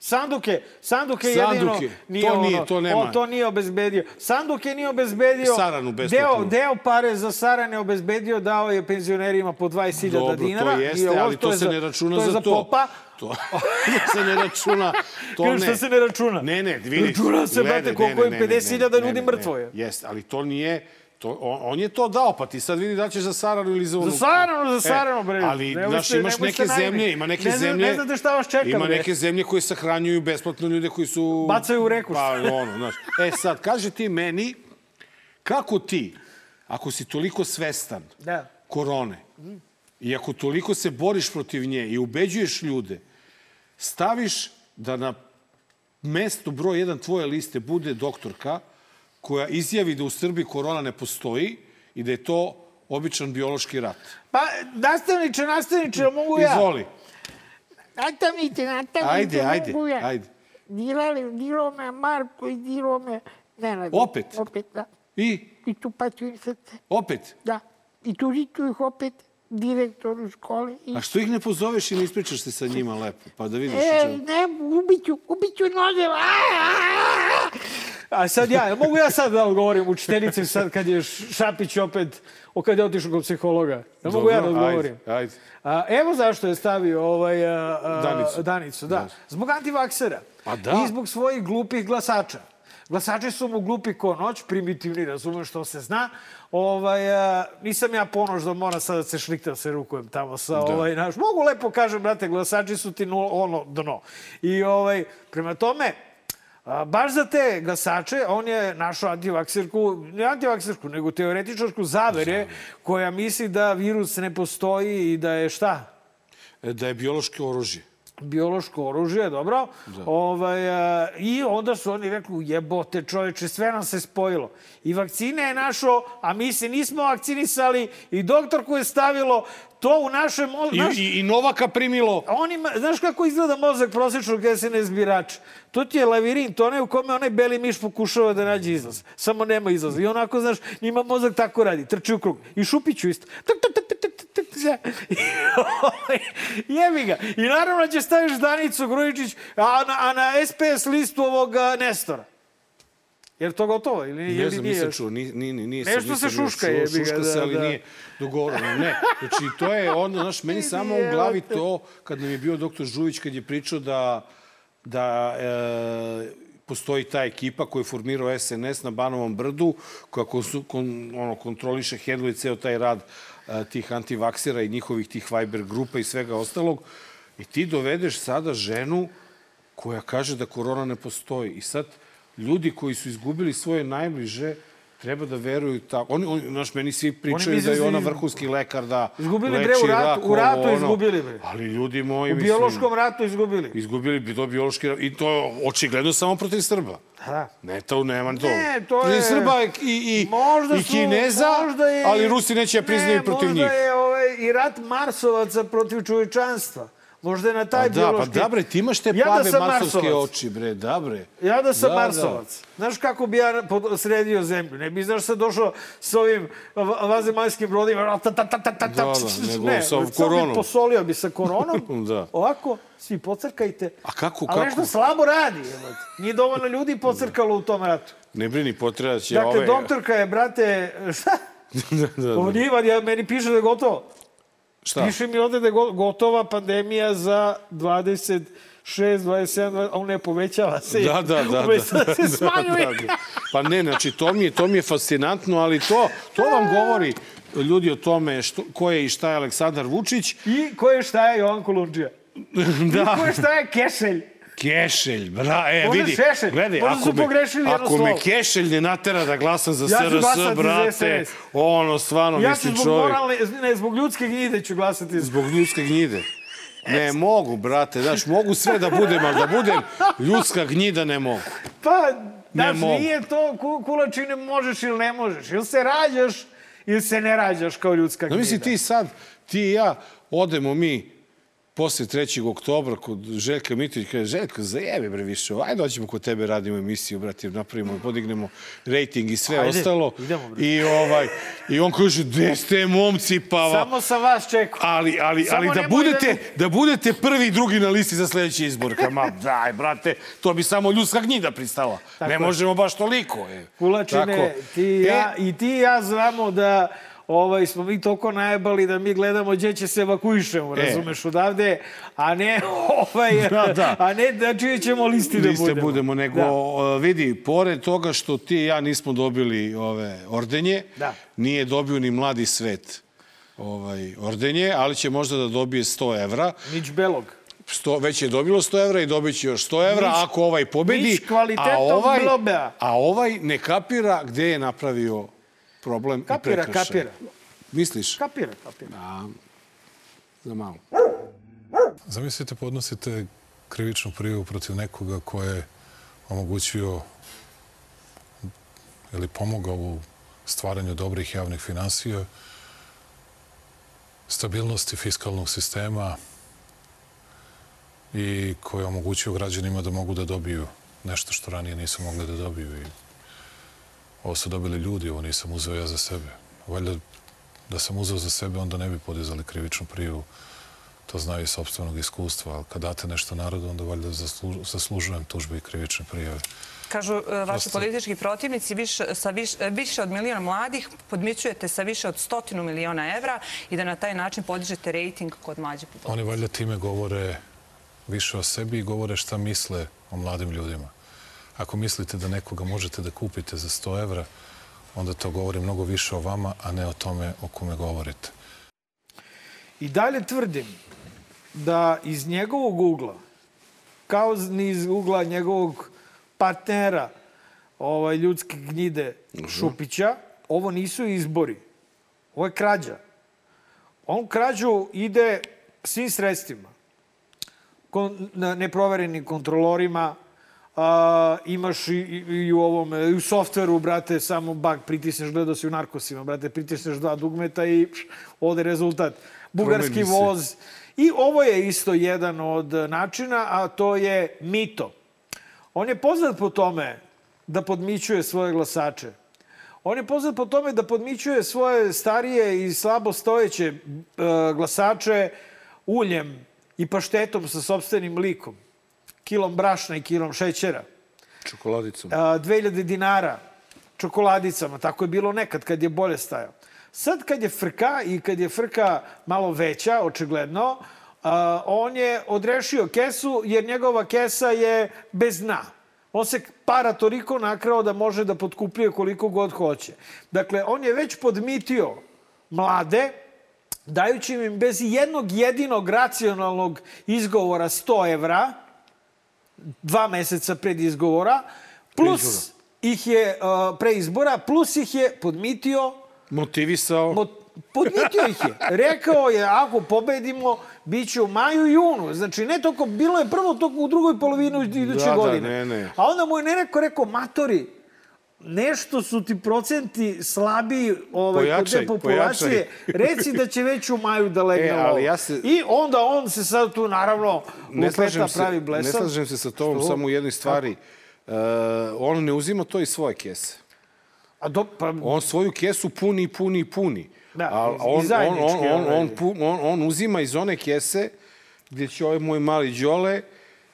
Sanduke, Sanduke Sanduke, jedino nije to nije, to nema. On to nije obezbedio. Sanduke nije obezbedio. Saranu besplatnu. Deo, deo pare za Sarane obezbedio, dao je penzionerima po 20.000 Dobro, dinara. to I jeste, ovo ali što to je se ne računa to je za za to. popa. To, [LAUGHS] to se ne računa. To ne. šta se ne računa? Ne, ne, vidi. Računa se, brate, koliko ne, 50.000 ne, ljudi mrtvo je. Jeste, ali to nije... To, on, on je to dao, pa ti sad vidi da ćeš za Saranu ili za onu... Za Saranu, za Saranu, bre. Ali, znaš, se- imaš neke naivni. zemlje, ima neke Ne zemlje... ne znate šta vas čeka, Ima bre. neke zemlje koje sahranjuju besplatno ljude koji su... Bacaju u reku, Pa, ono, znaš. E, sad, kaže ti meni, kako ti, ako si toliko svestan Da. korone, i ako toliko se boriš protiv nje i ubeđuješ ljude, staviš da na mesto broj jedan tvoje liste bude doktorka koja izjavi da u Srbiji korona ne postoji i da je to običan biološki rat. Pa, nastavniče, nastavniče, mogu ja? Izvoli. Nastavnice, nastavnice, Ajde, ajde, mogu ja. ajde. Dirali, dirao me Marko i dirao me Nenad. Opet? Opet, da. I I tu im srce, opet. da. I tužiću ih opet direktoru škole. I... A što ih ne pozoveš i ne ispričaš se sa njima lepo, pa da vidiš E, čemu. ne, ubiću, ubiću nožem. A sad ja, mogu ja sad da odgovorim učiteljici sad kad je Šapić opet, o kad je otišao kod psihologa? Jel mogu ja da odgovorim? Ajde, ajde. A, evo zašto je stavio ovaj, a, a, Danicu. Danicu da. Da. Zbog antivaksera. Pa da. I zbog svojih glupih glasača. Glasači su mu glupi ko noć, primitivni, razumem što se zna. Ovaj, a, nisam ja ponoš da mora sad da se šliktam se rukujem tamo sa ovaj naš. Mogu lepo kažem, brate, glasači su ti nul, ono dno. I ovaj, prema tome, A, baš za te glasače, on je našao antivakserku, ne antivakserku, nego teoretičarsku zavere, koja misli da virus ne postoji i da je šta? E, Da je biološko oružje. Biološko oružje, dobro. Ovaj, a, I onda su oni rekli, jebote čoveče, sve nam se spojilo. I vakcine je našo, a mi se nismo vakcinisali i doktorku je stavilo to u našem... I, naš, i, i Novaka primilo. A on ima, znaš kako izgleda mozak prosječnog SNS birača? To ti je lavirint, onaj u kome onaj beli miš pokušava da nađe izlaz. Samo nema izlaza. I onako, znaš, njima mozak tako radi, trči u krug. I Šupiću isto. Tak, tak, tak, tak, [LAUGHS] Jebi ga. I naravno će staviš Danicu Grujičić, a na, a na SPS listu ovog Nestora. Je li to gotovo? Ili, Ne znam, nisam čuo, ni, ni, ni, nije Nešto nisam se šuška, ga, Šuška se, da, ali da. nije dogovoreno. Ne, znači to je ono, znaš, meni samo u glavi to, kad nam je bio doktor Žuvić, kad je pričao da, da e, postoji ta ekipa koju je formirao SNS na Banovom brdu, koja konsu, kon, ono, kontroliše, hendluje ceo taj rad tih antivaksera i njihovih tih Viber grupa i svega ostalog. I ti dovedeš sada ženu koja kaže da korona ne postoji. I sad ljudi koji su izgubili svoje najbliže treba da veruju tako. Oni, oni, znaš, meni svi pričaju da je da ona vrhunski lekar, da Izgubili, leči bre, u ratu- rak, u ratu ovo, ono. izgubili, bre. Ali ljudi moji, U mislim... biološkom ratu izgubili. Izgubili bi to biološki rat. I to je očigledno samo protiv Srba. Da. Ne, to nema to. Ne, to protiv je- Srba i, i, Možda i su- Kineza, možda je, ali Rusi neće priznaju protiv njih. Možda je ovaj, i rat Marsovaca protiv čovječanstva. Možda je na taj Pa da, pa da bre, ti imaš te Ja da plave sam marsovske Marsovac. oči, bre, da bre. Ja da sam Da, da, da. Marsovac. Znaš kako bi ja sredio zemlju? Ne bi, znaš, sad došao s ovim va- vanzemaljskim brodima. Ta, ta, ta, ta, ta, Da, da, [LAUGHS] nego ne, sa koronom. bi posolio bi sa koronom. [LAUGHS] Da. Ovako, svi pocrkajte. A kako, kako? nešto slabo radi. jebote. Nije dovoljno ljudi pocrkalo u tom ratu. Ne brini, potrebat će Dakle, ove... doktorka je, brate, šta? [LAUGHS] da, da, Ovo da. nije, ja, meni piše da je gotovo. Šta? Piše mi ovde da je go- gotova pandemija za 26, 27, a on ne povećava se. Da, da, da. Umesto da, da se smanjuje. Da, da. Pa ne, znači, to mi je, to mi je fascinantno, ali to, to vam govori ljudi o tome što, ko je i šta je Aleksandar Vučić. I ko je šta je Jovan Kolundžija? [LAUGHS] Da. I ko je šta je Kešelj? Kešelj, bra, e, Možda vidi, Šešelj, gledaj, možda ako, me, ako me. Kešelj ne natera da glasam za Ja SRS, brate, ono, stvarno, Ja mislim, zbog čovjek, moralne, ne, zbog ljudske gnjide ću glasati. zbog ljudske gnjide. Ne mogu, brate, znaš, mogu sve da budem, ali da budem ljudska gnjida ne mogu. Pa, znaš, nije to ku, kulačine možeš ili ne možeš. Ili se rađaš, ili se ne rađaš kao ljudska gnjida. No, mislim, ti sad, ti i ja, odemo mi posle 3. oktobra kod Željka Mitrovića, kaže, Željko, zajebi bre više, ajde doćemo kod tebe, radimo emisiju, brate, napravimo, podignemo rejting i sve Ajde, ostalo. idemo, bre. I, ovaj, I on kaže, gde ste momci, pa... Samo sam vas čekao. Ali, ali, Samo ali da, nemoj budete, da da, budete prvi i drugi na listi za sledeći izbor. Ma daj, brate, to bi samo ljudska gnjida pristala. Tako ne je. možemo baš toliko. Je. Kulačine, Tako. ti i ja, E, i ti i ja znamo da ovaj, smo mi toliko najebali da mi gledamo gdje će se evakuišemo, razumeš, odavde, a ne, [LAUGHS] ovaj, E. Da, da. a ne da čije ćemo listi da liste budemo. budemo, nego Da. vidi, pored toga što ti i ja nismo dobili ove ordenje, Da. nije dobio ni mladi svet ovaj, ordenje, ali će možda da dobije 100 evra. Nić belog. 100, već je dobilo 100 evra i dobit će još 100 evra Nić- ako ovaj pobedi. nić kvalitetom a ovaj, globea. a ovaj ne kapira gde je napravio problem Kapira, i prekršaj. kapira. Misliš? Kapira, kapira. A, za malo. Zamislite, podnosite krivičnu prijavu protiv nekoga ko je omogućio ili pomogao u stvaranju dobrih javnih finansija, stabilnosti fiskalnog sistema i koji je omogućio građanima da mogu da dobiju nešto što ranije nisu mogli da dobiju. I ovo su dobili ljudi, ovo nisam uzeo ja za sebe. Valjda da sam uzeo za sebe, onda ne bi podizali krivičnu prijavu to znaju iz sobstvenog iskustva, ali kad date nešto narodu, onda valjda zaslu, zaslužujem tužbe i krivične prijave. Kažu e, vaši Prosto- politički protivnici, više, sa viš, e, više od miliona mladih podmićujete sa više od stotinu miliona evra i da na taj način podižete rejting kod mlađe populacije. Oni valjda time govore više o sebi i govore šta misle o mladim ljudima. Ako mislite da nekoga možete da kupite za 100 evra, onda to govori mnogo više o vama, a ne o tome o kome govorite. I dalje tvrdim da iz njegovog ugla, kao ni iz ugla njegovog partnera ovaj, ljudske gnjide Šupića, ovo nisu izbori. Ovo je krađa. On krađu ide svim sredstvima. Kon, neproverenim kontrolorima, a, imaš i, i, u ovom, i u softveru, brate, samo bug, pritisneš, gledao si u narkosima, brate, pritisneš dva dugmeta i pš, ode rezultat. Bugarski voz. I ovo je isto jedan od načina, a to je mito. On je poznat po tome da podmićuje svoje glasače. On je poznat po tome da podmićuje svoje starije i slabo stojeće e, glasače uljem i paštetom sa sobstvenim likom, kilom brašna i kilom šećera, Čokoladicom. a, 2000 dinara čokoladicama. Tako je bilo nekad kad je bolje stajao. Sad kad je frka i kad je frka malo veća, očigledno, a, on je odrešio kesu jer njegova kesa je bez dna. On se para toliko nakrao da može da potkupljuje koliko god hoće. Dakle, on je već podmitio mlade, dajući im bez jednog jedinog racionalnog izgovora 100 evra, dva meseca pred izgovora, plus ih je uh, pre izbora, plus ih je podmitio, Motivisao. mo, podmitio ih je. Rekao je, ako pobedimo, bit će u maju i junu. Znači, ne toliko, bilo je prvo toliko u drugoj polovini iduće Da, da, godine. ne, ne. A onda mu je neko rekao, matori, nešto su ti procenti slabiji ovaj, kod Pojačaj, te populacije. Reci da će već u maju da legne [LAUGHS] E, ali ja se- I onda on se sad tu, naravno, ne slažem, se, pravi ne blesav. slažem se sa tobom Što? samo u jednoj stvari. E, on ne uzima to iz svoje kese. A do, pa, On svoju kesu puni, puni, puni. Da, A on, on, on, on, ovaj. on, on, on uzima iz one kese gdje će ovaj moj mali Đole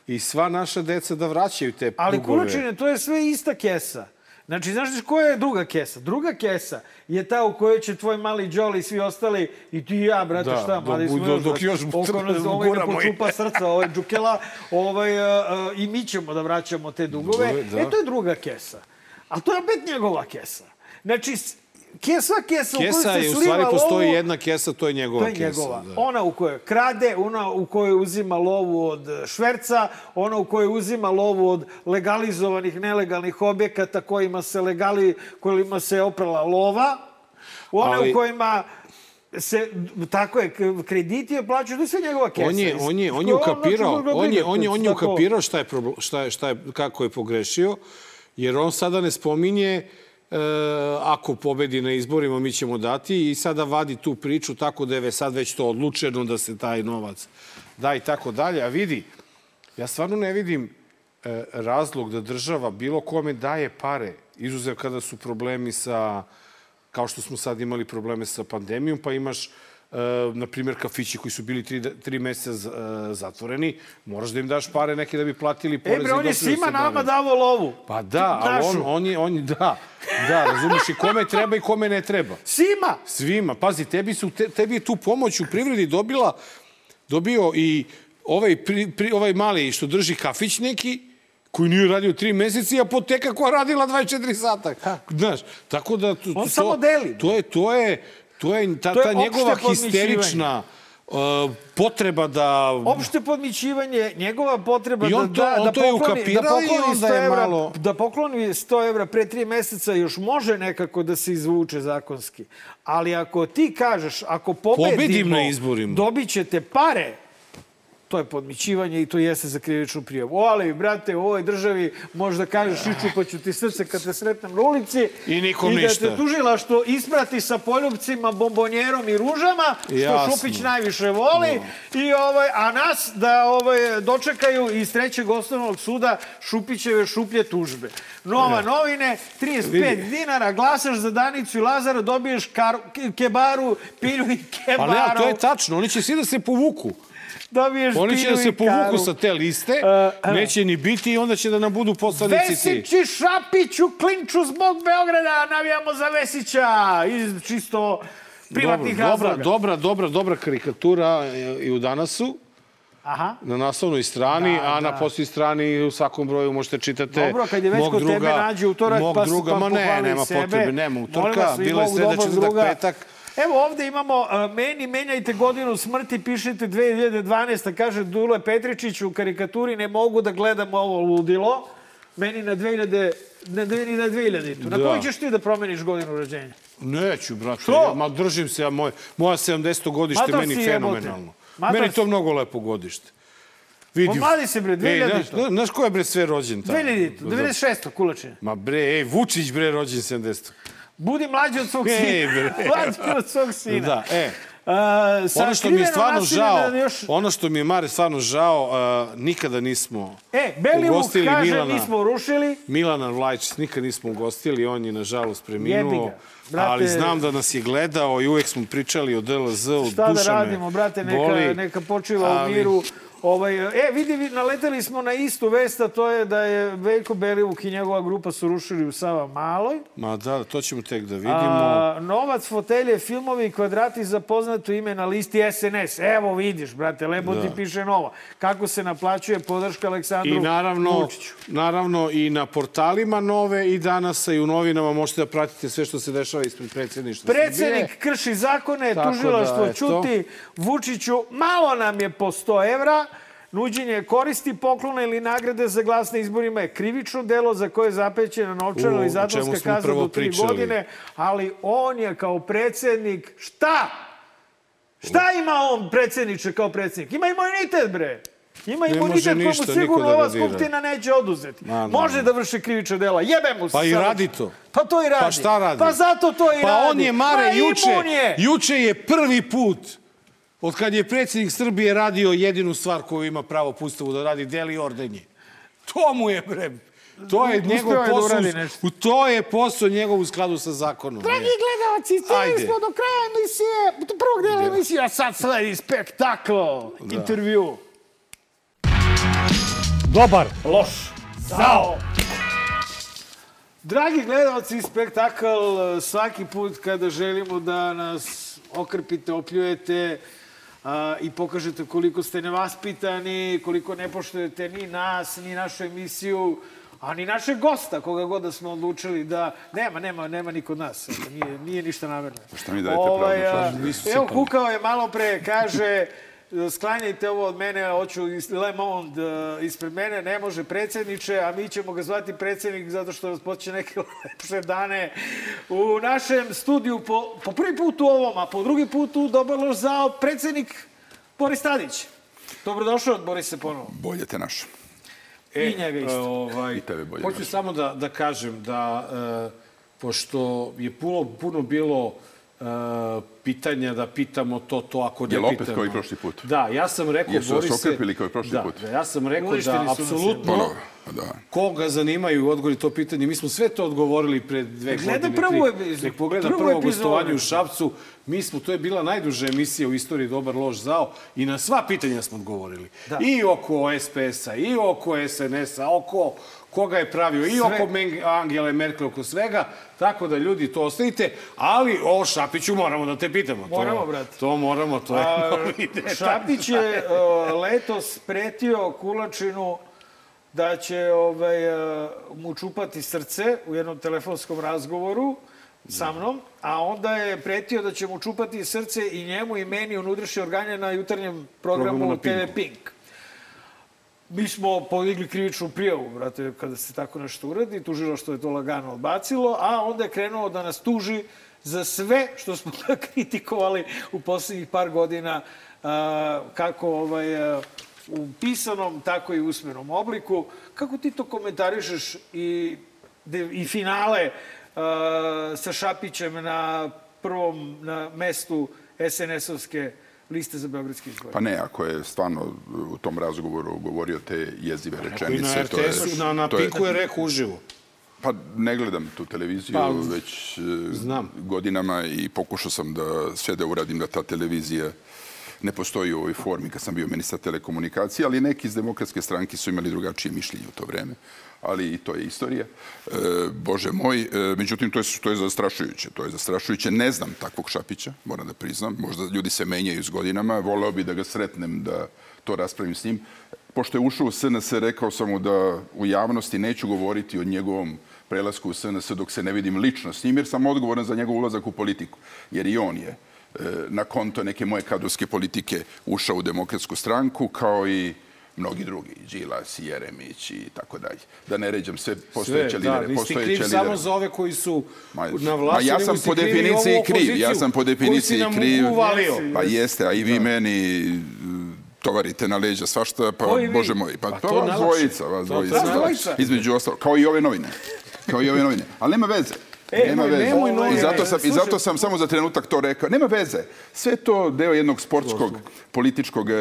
i sva naša deca da vraćaju te Ali dugove. Kulučine, to je sve ista kesa. Znači, znaš koja je druga kesa? Druga kesa je ta u kojoj će tvoj mali Đoli i svi ostali, i ti i ja, brate, Da, šta, mladi smo još, dok još Oko nas ovaj ne počupa srca, ovaj džukela, ovaj, a, i mi ćemo da vraćamo te dugove. Dugove, da. E, to je druga kesa. A to je opet njegova kesa. Znači, s- kesa, kesa, u kojoj Kesa se je, u stvari postoji lovu, jedna kesa, to je njegova To je kesa. njegova. Da. Ona u kojoj krade, ona u kojoj uzima lovu od šverca, ona u kojoj uzima lovu od legalizovanih, nelegalnih objekata kojima se legali, kojima se oprala lova, ona Ali- u kojima se, tako je, krediti je plaćaju, je sve njegova kesa. On je, on je, on je ukapirao, on je, on je, on je ukapirao šta je, problem, šta je, šta je, kako je pogrešio, jer on sada ne spominje e, ako pobedi na izborima mi ćemo dati i sada vadi tu priču tako da je sad već to odlučeno da se taj novac da i tako dalje. A vidi, ja stvarno ne vidim e, razlog da država bilo kome daje pare, izuzev kada su problemi sa, kao što smo sad imali probleme sa pandemijom, pa imaš na primjer, kafići koji su bili tri, tri meseca z- e, zatvoreni, moraš da im daš pare neke da bi platili E porez bre, on je svima nama davo lovu. Pa da, ali on, on, je, on je, da, da, razumiješ i kome treba i kome ne treba. Svima! Svima. Pazi, tebi, su, te, tebi je tu pomoć u privredi dobila, dobio i ovaj, pri, pri, ovaj mali što drži kafić neki, koji nije radio tri meseca i apoteka koja radila 24 sata. Znaš, tako da... To, On to, samo deli. To je, to je, to je ta, To je ta njegova histerična uh, potreba da... Opšte podmićivanje, njegova potreba da, to- da, da pokloni, da pokloni onda 100 je evra, malo- da pokloni 100 evra pre tri meseca još može nekako da se izvuče zakonski. Ali ako ti kažeš, ako pobedimo, Pobedim na izborima. dobit ćete pare, to je podmićivanje i to jeste za krivičnu prijavu. O, ali, brate, u ovoj državi možda kažeš iščupaću ti srce kad te sretnem na ulici I nikom i da ništa. te tužila što isprati sa poljubcima, bombonjerom i ružama, što Jasno. Šupić najviše voli, i ovaj, a nas da ovaj, dočekaju iz trećeg osnovnog suda Šupićeve šuplje tužbe. Nova novine, 35 Vidi. dinara, glasaš za Danicu i Lazara, dobiješ kar, ke- kebaru, pilju i kebaru. Pa ne, to je tačno. Oni će svi da se povuku. Dobiješ Oni će da se povuku sa te liste, Uh, neće ni biti i onda će da nam budu poslanici ti. Vesić i Šapić u klinču zbog Beograda, navijamo za Vesića iz čisto privatnih dobra, dobra, razloga. dobra, dobra, dobra karikatura e, i u danasu, Aha. na naslovnoj strani, Da, a na da. posljednjoj strani u svakom broju možete čitati Dobro, kad je već kod druga, tebe nađe utorak, mog pa, druga, pa ma ne, nema sebe. potrebe, nema utorka, bilo je četvrtak, druga. petak. Evo ovde imamo, a, meni menjajte godinu smrti, pišete 2012. Kaže Dule Petričić u karikaturi, ne mogu da gledam ovo ludilo. Meni na 2000, na 2000, na 2000. Na Da. koji ćeš ti da promeniš godinu rođenja? Neću, brate. Što? Ja, ma držim se, ja, moj, moja 70. godište meni fenomenalno. Meni si. to mnogo lepo godište. Vidi, Pomladi se, bre, 2000 Ej, znaš, znaš ko je bre sve rođen tamo? 2000, 96. kulačine. Ma bre, ej, Vučić bre rođen 70. Budi mlađi od svog Ej, sina. bre. [LAUGHS] mlađi od svog sina. Da, e. A, sa Ono što mi je stvarno žao, da još- ono što mi je Mare stvarno žao, uh, nikada nismo E, Belivuk ugostili kaže, Milana. mi smo rušili. Milana Vlajić nikad nismo ugostili, on je nažalost preminuo. Brate- ali znam da nas je gledao i uvek smo pričali o DLZ-u, Šta da duša me radimo, brate, neka, boli, neka počiva u ali- miru. Ovaj, e, vidi, vi- naleteli smo na istu vest, a to je da je Veljko Belivuk i njegova grupa su rušili u Sava Maloj. Ma da, to ćemo tek da vidimo. A, novac, fotelje, filmovi i kvadrati za poznato ime na listi SNS. Evo vidiš, brate, lepo Da. ti piše nova. Kako se naplaćuje podrška Aleksandru I naravno, Vučiću. naravno i na portalima nove i danas i u novinama možete da pratite sve što se dešava ispred predsjedništva. Predsednik krši zakone, Tako tužilaštvo da, ćuti, Vučiću, malo nam je po 100 evra, nuđenje koristi poklona ili nagrade za glas na izborima je krivično delo za koje je zapećena novčana ili zatvorska kazna do tri pričali. godine, ali on je kao predsednik, šta? Šta ima on predsedniče kao predsednik? Ima imunitet, bre! Ima Ne imunitet komu sigurno da ova ga dira. skupština neće oduzeti. Ma, Može naravno. da vrši krivična dela. Jebe mu se. Pa i radi to. Pa to i radi. Pa šta radi? Pa zato to i Pa radi. on je, Mare, Ma, juče, je. juče je prvi put od kad je predsjednik Srbije radio jedinu stvar koju ima pravo po ustavu da radi, deli ordenje. To mu je, bre, to je Uspeo njegov je da posao, uradi nešto. to je posao njegov u skladu sa zakonom. Dragi gledalci, stigli smo do kraja emisije, do prvog dela emisije. A sad sledi spektakl, intervju. Dobar. Loš. Zao. Dragi gledalci, spektakl svaki put kada želimo da nas okrpite, opljujete a, i pokažete koliko ste nevaspitani, koliko ne poštujete ni nas, ni našu emisiju, a ni našeg gosta, koga god da smo odlučili da... Nema, nema, nema ni kod nas. Nije, nije ništa namerno. Šta mi dajete šašu? Nisu Evo, kukao je malo pre, kaže, sklanjajte ovo od mene, hoću Le Monde uh, ispred mene, ne može predsjedniče, a mi ćemo ga zvati predsjednik zato što nas poće neke [LAUGHS] lepše dane. U našem studiju, po, po prvi put u ovom, a po drugi put u Dobar loš zao, predsjednik Boris Tadić. Dobrodošao, Borise, ponovo. Bolje te naš. I njega isto. Ovaj, I tebe bolje Hoću naš. samo da, da kažem da, e, pošto je puno, puno bilo e, pitanja da pitamo to, to ako ne Jel opet pitamo. kao i prošli put? Da, ja sam rekao, Jesu vas Borise... okrepili kao i prošli da, put? Da, ja sam rekao Uništili da, su nas, apsolutno, Ponovo, da. koga zanimaju odgovori to pitanje. Mi smo sve to odgovorili pred dve Gledaj godine. prvu tri. Nek pogleda prvo epizodu. gostovanje u Šapcu. Mi smo, to je bila najduža emisija u istoriji Dobar loš zao i na sva pitanja smo odgovorili. Da. I oko SPS-a, i oko SNS-a, oko koga je pravio, i Sve. oko Men- Angele Merkel, oko svega. Tako da ljudi to ostavite, ali o Šapiću moramo da te pitamo. Moramo, to, brate. To moramo, to je A, novi detalj. Šapić je uh, letos pretio Kulačinu da će ovaj, uh, mu čupati srce u jednom telefonskom razgovoru sa mnom, a onda je pretio da će mu čupati srce i njemu i meni unutrašnje organe na jutarnjem programu, Programu na TV Pink. Mi smo podigli krivičnu prijavu, brate, kada se tako nešto uradi, tužilo što je to lagano odbacilo, a onda je krenuo da nas tuži za sve što smo [LAUGHS] kritikovali u poslednjih par godina, kako ovaj, u pisanom, tako i usmenom obliku. Kako ti to komentarišeš i, i finale sa Šapićem na prvom na mestu SNS-ovske liste za Beogradski izbor? Pa ne, ako je stvarno u tom razgovoru govorio te jezive I rečenice, na to je... RTS-u, na, na Pinku je rekao uživo. Pa ne gledam tu televiziju Pa, već e, znam. godinama i pokušao sam da sve da uradim da ta televizija ne postoji u ovoj formi kad sam bio ministar telekomunikacije, ali neki iz demokratske stranke su imali drugačije mišljenje u to vreme. Ali i to je istorija. E, Bože moj, e, međutim, to je, to je zastrašujuće. To je zastrašujuće. Ne znam takvog Šapića, moram da priznam. Možda ljudi se menjaju s godinama. Voleo bi da ga sretnem, da to raspravim s njim. Pošto je ušao u SNS, rekao sam mu da u javnosti neću govoriti o njegovom prelasku u SNS dok se ne vidim lično s njim, jer sam odgovoran za njegov ulazak u politiku. Jer i on je e, na konto neke moje kadrovske politike ušao u demokratsku stranku, kao i mnogi drugi, Đilas, Jeremić i tako dalje. Da ne ređam sve postojeće Sve, lidere. da, nisi postojeće kriv samo za ove koji su Ma, na ma vlasti, ja nego sam po i definiciji kriv. Ja sam po definiciji kriv. Pa jeste, a i vi meni mm, tovarite na leđa svašta, pa vi? bože moj, pa, Pa to vas dvojica, vas dvojica. da. Između ostalo, kao i ove novine. Kao i ove novine. Ali nema veze. E, nema veze. nemoj I novinare. zato, sam, I zato sam samo za trenutak to rekao. Nema veze. Sve to deo jednog sportskog, političkog e, e,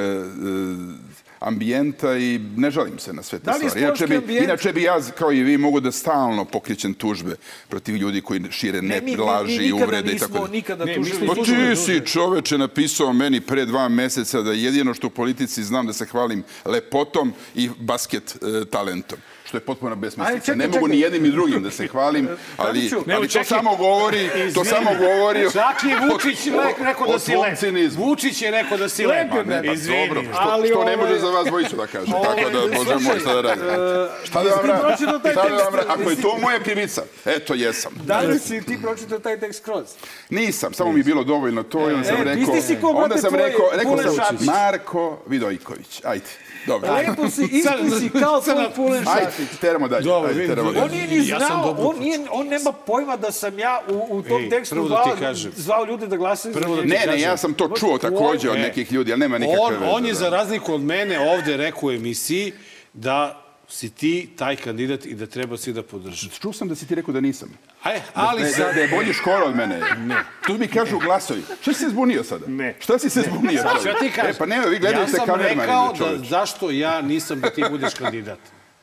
ambijenta i ne žalim se na sve te Da stvari. Inače bi, ambijent- inače bi ja, kao i vi, mogu da stalno pokrećem tužbe protiv ljudi koji šire Ne, ne, mi- laži i uvrede i tako dalje. nikada Ne, mi tužili. Pa ti si čoveče napisao meni pre dva meseca da jedino što u politici znam da se hvalim lepotom i basket e, talentom. Što je potpuno besmislica. Ne mogu ni jednim ni drugim da se hvalim, [LAUGHS] ali, ali to samo govori, to samo govori [LAUGHS] Čak i Vučić je rekao da si lep. Vučić je rekao da si Lep je, Pa dobro, što, što ne ovaj- može za vas dvojicu da kaže. Ovaj, [LAUGHS] Tako da, Bože moj, slušaj, šta da radim? e, Šta da vam radim? da radim? Ako je to moja krivica, eto jesam. Da li si ti pročitao taj tekst kroz? Nisam, samo mi je bilo dovoljno to i onda sam E, rekao... si ko, onda sam rekao, rekao sam. Marko Vidojković. Ajde, dobro. Lepo si, isti si kao tvoj Pulen Ajde, Šapić. teramo dalje. Dobro, Ajde, teramo vidim. On dalje. nije ni Ja znao, dobro on, nije, on nema pojma da sam ja u, u tom Ej, tekstu da ti zvao, kažem. zvao ljude da glasaju Prvo da. Ne, ne, ja sam to čuo takođe od E, nekih ljudi, ali nema nikakve On, veze. on je da. za razliku od mene ovde rekao u emisiji da si ti taj kandidat i da treba svi da podržiš. Čuo sam da si ti rekao da nisam. Aj, ali da, da, sad... da je bolji škoro od mene. Ne. To mi kažu glasovi. Šta si se zbunio sada? Ne. Šta si se zbunio? Ću ja ti kažem. E, pa ne, vi gledajte ja sam kamermani, rekao da zašto ja nisam da ti budeš kandidat.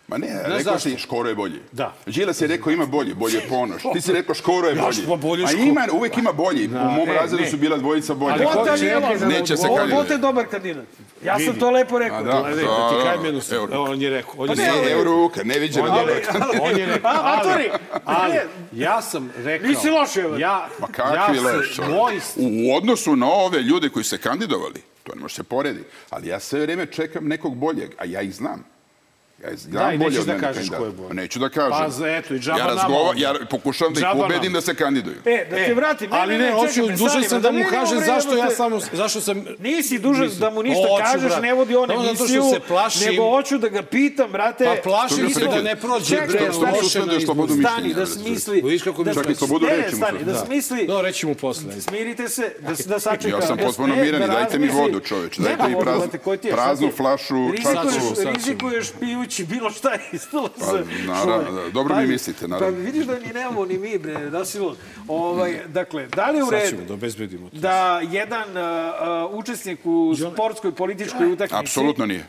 Ma ne, Znaš rekao zašto? si Škoro je bolji. Da. Đilas je rekao ima bolji, bolje je Ponoš. Ti si rekao Škoro je Ja, bolji. što bolje A ima, uvek ima bolji. U mom e, razredu ne. su bila dvojica bolja. Ali se. Bota je dobar kandidat. Ja sam to lepo rekao. Da, da ti kajem jednu stvar. Evo. Evo, on je rekao. On je Pa rekao. ne, Ne, Euruka, ne viđe On na je dobro. rekao. On je rekao. A, matori! Ali, ja sam rekao... Nisi loš, evo. Ja, Ma kakvi ja leš, moj U odnosu na ove ljude koji se kandidovali, to ne može se poredi, ali ja sve vreme čekam nekog boljeg, a ja ih znam. Ja Da, i bolje nećeš da kažeš kandidata. ko je bolji. Pa Neću da kažem. Pa, za- eto, i džaba ja, razgova, ja pokušavam da ih ubedim da se kandiduju. E, da te vratim. Ne, ali ne, ne, ne, hoću, dužan sam da mu kažem zašto ja samo, zašto sam... Nisi dužan da mu ništa kažeš, ne vodi on emisiju, se nego hoću da ga pitam, brate. Pa plašim se da ne prođe, Čekaj, bre, loše na izboru. slobodu Stani, da smisli... Vidiš kako da, mi Čak i slobodu ne, reči mu stani, da sad. smisli... No, reći mu posle. Smirite se, da, da sačeka. Ja sam da- potpuno miran i da dajte mi vodu, čoveče. Nema Dajte mi praznu- flašu, Rizikuješ, čašu. sad ću. Pijući bilo šta [LAUGHS] iz Pa, naravno, da, dobro mi mislite, naravno. Pa vidiš da ni nemamo ni mi, bre, da si lud. Ovaj, dakle, da li je u Sad redu ćemo da obezbedimo to. da jedan uh, učesnik u sportskoj političkoj utakmici, Apsolutno nije.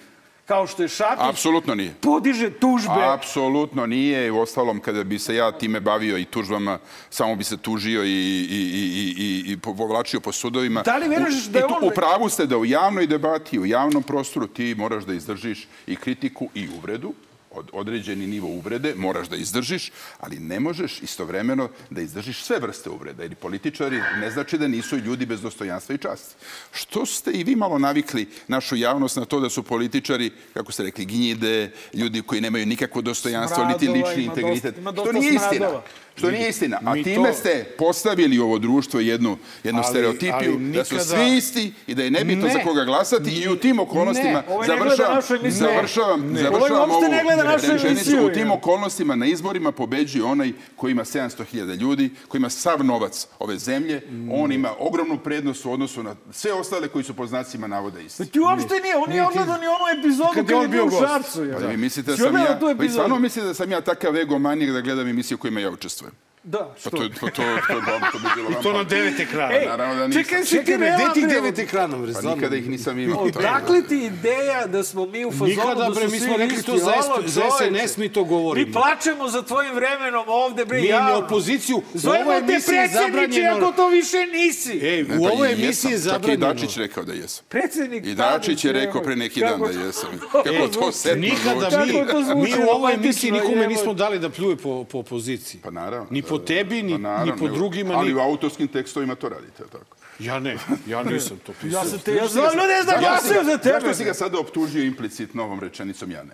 Kao što je Šapić, Apsolutno nije. podiže tužbe Apsolutno nije. U ostalom, kada bi se ja time bavio i tužbama, samo bi se tužio i, i, i, i, i povlačio po sudovima. Da li veruješ da je i on- U pravu ste da u javnoj debati, u javnom prostoru ti moraš da izdržiš i kritiku i uvredu, od određeni nivo uvrede moraš da izdržiš, ali ne možeš istovremeno da izdržiš sve vrste uvreda. Jer političari ne znači da nisu ljudi bez dostojanstva i časti. Što ste i vi malo navikli našu javnost na to da su političari, kako ste rekli, gnjide, ljudi koji nemaju nikakvo dostojanstvo, niti Smradova, lični ima integritet. dosta- ima Što dosta nije istina. Što nije istina. A time to- ste postavili ovo društvo jednu, jednu Ali- stereotipiju ali da su nikada- svi isti i da je nebitno Ne. za koga glasati i u tim okolnostima Ne. Ovaj ne završavam, emisiju. završavam, Ne. završavam Ovaj uopšte ovu ne rečenicu. emisiju, U tim okolnostima na izborima pobeđuje onaj koji ima 700.000 ljudi, koji ima sav novac ove zemlje. On ima ogromnu prednost u odnosu na sve ostale koji su po znacima navoda isti. Ti uopšte nije, on nije odgledao ni onu epizodu Kad kad je on bio u. Šarcu. je. Pa vi mislite da sam ja, vi stvarno mislite da sam ja takav egomanijak da gledam emisije u kojima ja učestvujem? Da, Pa što? to, to, to, to, to, to bi bilo I to na devet ekrana. Ej, Naravno da nisam. čekaj, si Čekaj, ti bre, gde ti realan, bre? devet ekrana, bre? Pa nikada ih nisam imao. Odakle ti ideja da smo mi u fazonu Nikada, da bre, su mi svi smo rekli to za za. SNS mi to govorimo. Mi plačemo za tvojim vremenom ovde, bre, Mi javno. ne opoziciju. Zovemo te predsjedniče, zabranjeno... ako to više nisi. Ej, u pa ovoj emisiji je jesam. Čak i zabranjeno. Dačić rekao da jesam. Predsjednik I Dačić je rekao pre neki dan da jesam. [LAUGHS] kako to zvuči? setno Nikada zvuči. mi, zvuči mi u ovoj emisiji nikome nismo dali da pljuje po opoziciji. Pa naravno. Po da, tebi, ni, pa naravno, ni po drugima. Ali ni... u autorskim tekstovima to radite, tako? Ja ne, ja nisam to pisao. Ja sam te, ja znam ljude da glasaju za tebe. Zašto si ga sada optužio implicitno ovom rečenicom ja ne?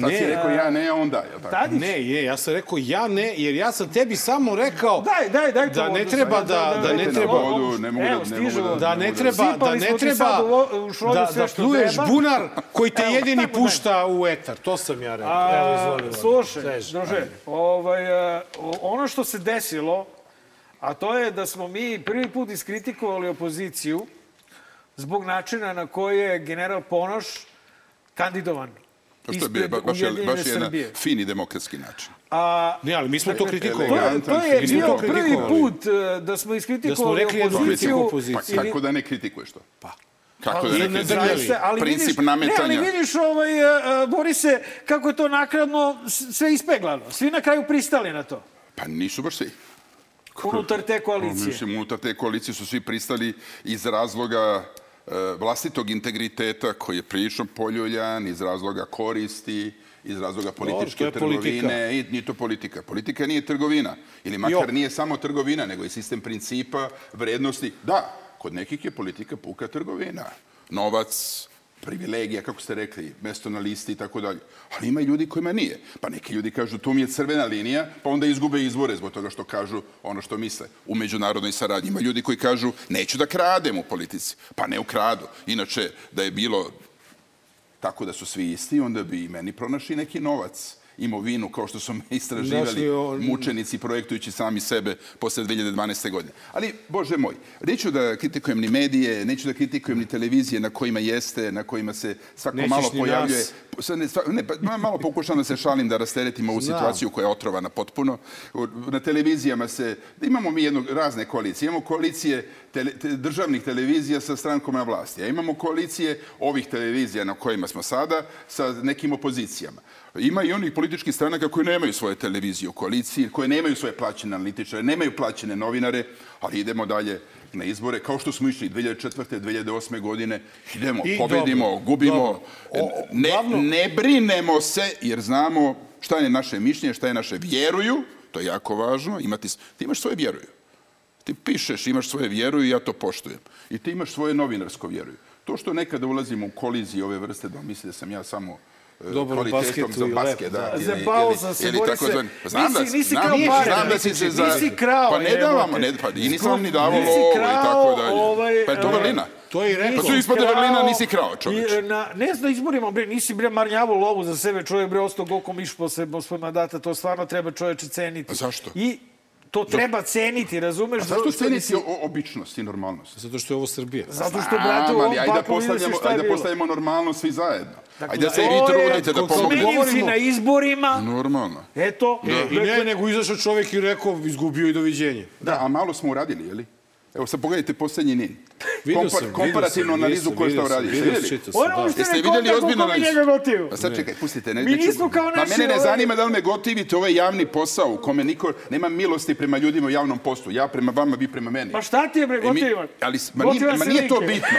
Sad si Ne. rekao ja ne, a on da, jel tako? Tadić? Ne, je, ja sam rekao ja ne, jer ja sam tebi samo rekao Daj, daj, daj to Da ne treba da- da ne treba- vodu, ne mogu da- ne mogu da- da ne treba, da ne treba da, da treba. bunar koji te jedini pušta u etar. To sam ja rekao. A, Evo, izvoli. Slušaj, druže, ovaj, e, ono što se desilo, a to je da smo mi prvi put iskritikovali opoziciju zbog načina na koji je general Ponoš kandidovan. To je ba- baš, je- baš je jedan Srbije. fini demokratski način. A, Ne, ali mi smo to kritikovali. to je, to bio prvi put e, da smo iskritikovali Da smo opoziciju. kritiku Pa kako da ne kritikuješ to? Pa. Kako Ali da ne kritikuješ? ali Princip vidiš, nametanja. Ne, ali vidiš, ovaj, e, Borise, kako je to nakradno sve ispeglano. Svi na kraju pristali na to. Pa nisu baš svi. Unutar te koalicije. Mislim, unutar te koalicije su svi pristali iz razloga vlastitog integriteta koji je prilično poljuljan, iz razloga koristi, iz razloga političke to je politika. trgovine. I, nije to politika. Politika nije trgovina. Ili makar Jo. nije samo trgovina, nego i sistem principa, vrednosti. Da, kod nekih je politika puka trgovina. Novac, privilegija, kako ste rekli, mesto na listi i tako dalje. Ali ima i ljudi kojima nije. Pa neki ljudi kažu, tu mi je crvena linija, pa onda izgube izbore zbog toga što kažu ono što misle u međunarodnoj saradnji. Ima ljudi koji kažu, neću da kradem u politici. Pa ne ukradu. Inače, da je bilo tako da su svi isti, onda bi i meni pronašli neki novac imovinu, kao što su me [LAUGHS] istraživali o- mučenici projektujući sami sebe posle 2012. godine. Ali, Bože moj, neću da kritikujem ni medije, neću da kritikujem ni televizije na kojima jeste, na kojima se svako Nećeš malo pojavljuje. ne, ne, pa, ma- malo pokušam da se šalim, da rasteretim ovu Znam. situaciju koja je otrovana potpuno. Na televizijama se, imamo mi jedno, razne koalicije. Imamo koalicije tele, te, državnih televizija sa strankom na vlasti, a imamo koalicije ovih televizija na kojima smo sada sa nekim opozicijama. Ima i onih političkih stranaka koji nemaju svoje televizije u koaliciji, koje nemaju svoje plaćene analitičare, nemaju plaćene novinare, ali idemo dalje na izbore, kao što smo išli 2004. 2008. godine, idemo, I pobedimo, dobro, gubimo, dobro. O- ne, glavno- ne brinemo se, jer znamo šta je naše mišljenje, šta je naše vjeruju, to je jako važno, imati, ti imaš svoje vjeruju. Ti pišeš, imaš svoje vjeruju i ja to poštujem. I ti imaš svoje novinarsko vjeruju. To što nekada ulazimo u kolizije ove vrste, da misli da sam ja samo e, kvalitetom basketu za basket, da. da. ili- sam se, ili Borise. takozvan- Pa Znam da, Nisi- nisi znam, krao pare, znam da nisi- si se nisi za... krao, Pa ne davamo, ne, pa i nisam vam ni Nisi lovu i krao, tako dalje. ovaj, Pa je to e, vrlina. To je i rekao. Pa tu ispod Krao vrlina nisi krao, čoveče. i, Na, ne znam da izborima, bre, nisi bre marnjavo lovu za sebe, čovjek bre ostao goko miš posle svoj mandata, to stvarno treba čoveče ceniti. A zašto? I to treba ceniti, razumeš? A zašto što ceniti nisi- običnost i normalnost? Zato što je ovo Srbija. Zato što, brate, u ovom ajde da postavljamo, ajde da postavimo normalno svi zajedno. Dakle, Ajde da se i vi trudite da. Smenjen si govorimo- na izborima, Normalno. eto. I ne, nego izašao čovjek i rekao, izgubio i doviđenje. Da, a malo smo uradili, je li? Evo sad pogledajte posljednji NIN. Vidio Kompar- sam, komparativnu sam, analizu vidio ko je šta sam, uradio. Ste vidio sam, vidjeli? čitao sam, Ono da. što Jeste ne konta koliko mi njega gotivu. Pa sad čekaj, pustite. Ne, Mi nismo kao Ma naši, mene ne ovaj- zanima da li me gotivite, ovo je javni posao u kome niko, nema milosti prema ljudima u javnom postu. Ja prema vama, vi prema meni. Pa šta ti je bre E, gotivan? ali s- ma nije, ma nije to bitno. [LAUGHS]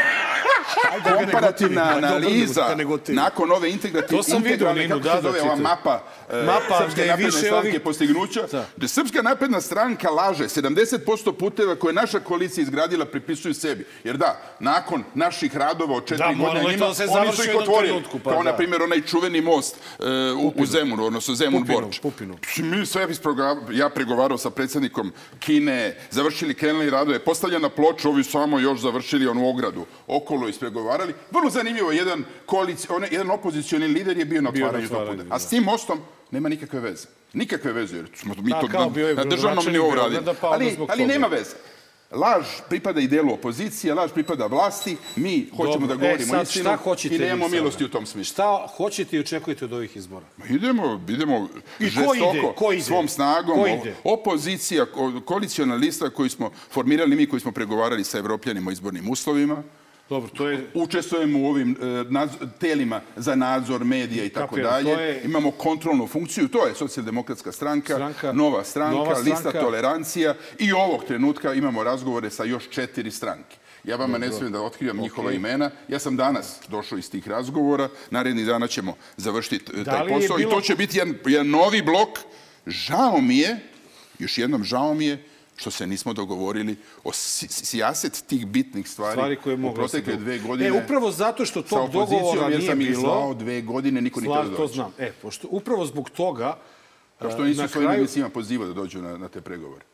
Komparativna ma analiza da nakon ove integrativne, To sam vidio, integralne, kako da, se da, zove ova mapa, e, Mapa Srpske napredne više stranke postignuća, Da. gde Srpska napredna stranka laže, 70% puteva koje je naša koalicija izgradila pripisuju sebi. Jer da, nakon naših radova od četiri Da, godine njima, da se oni su ih otvorili. trenutku, pa kao, da. na primjer, onaj čuveni most e, u, u Zemunu, odnosno Zemun Pupinu, Borč. Pupinu. Mi sve ja pregovarao sa predsjednikom Kine, završili krenuli radove, postavljena ploča, ovi samo još završili onu ogradu, okolo ispregovarali. Vrlo zanimljivo, jedan, koalici, on, jedan opozicioni lider je bio na otvaranju tog puta. A da. s tim mostom nema nikakve veze. Nikakve veze, jer smo mi Da, to na, na državnom nivou radili. pa onda Ali, ali nema veze. Laž pripada i delu opozicije, laž pripada vlasti, mi hoćemo Dobro, da govorimo e, sad, istinu šta hoćete i nemamo milosti u tom smislu. Šta hoćete i očekujete od ovih izbora? Ma Idemo, idemo I ko žestoko, ide? Ko ide? svom snagom. Ko ide? Opozicija, ko- koalicijona lista koju smo formirali mi, koji smo pregovarali sa evropljanima o izbornim uslovima. Dobro, to je... Učestvujemo u ovim e, nadzor- telima za nadzor medija i tako dalje. je- Imamo kontrolnu funkciju, to je socijaldemokratska stranka, Stranka, nova stranka, nova lista stranka. tolerancija i ovog trenutka imamo razgovore sa još četiri stranke. Ja vama ne smijem da otkrivam njihova imena. Ja sam danas došao iz tih razgovora. Narednih dana ćemo završiti e, Da taj posao i bilo- to će biti jedan, jedan novi blok. Žao mi je, još jednom žao mi je, što se nismo dogovorili o si- sijaset tih bitnih stvari, Stvari koje u protekle da se dve godine. E, upravo zato što tog dogovora nije sam bilo- zvao dve godine, niko nikada Slav, dođe. to znam. E, pošto, upravo zbog toga... Kao što e, nisu na svojim kraju- emisijama pozivao da dođu na, na te pregovore.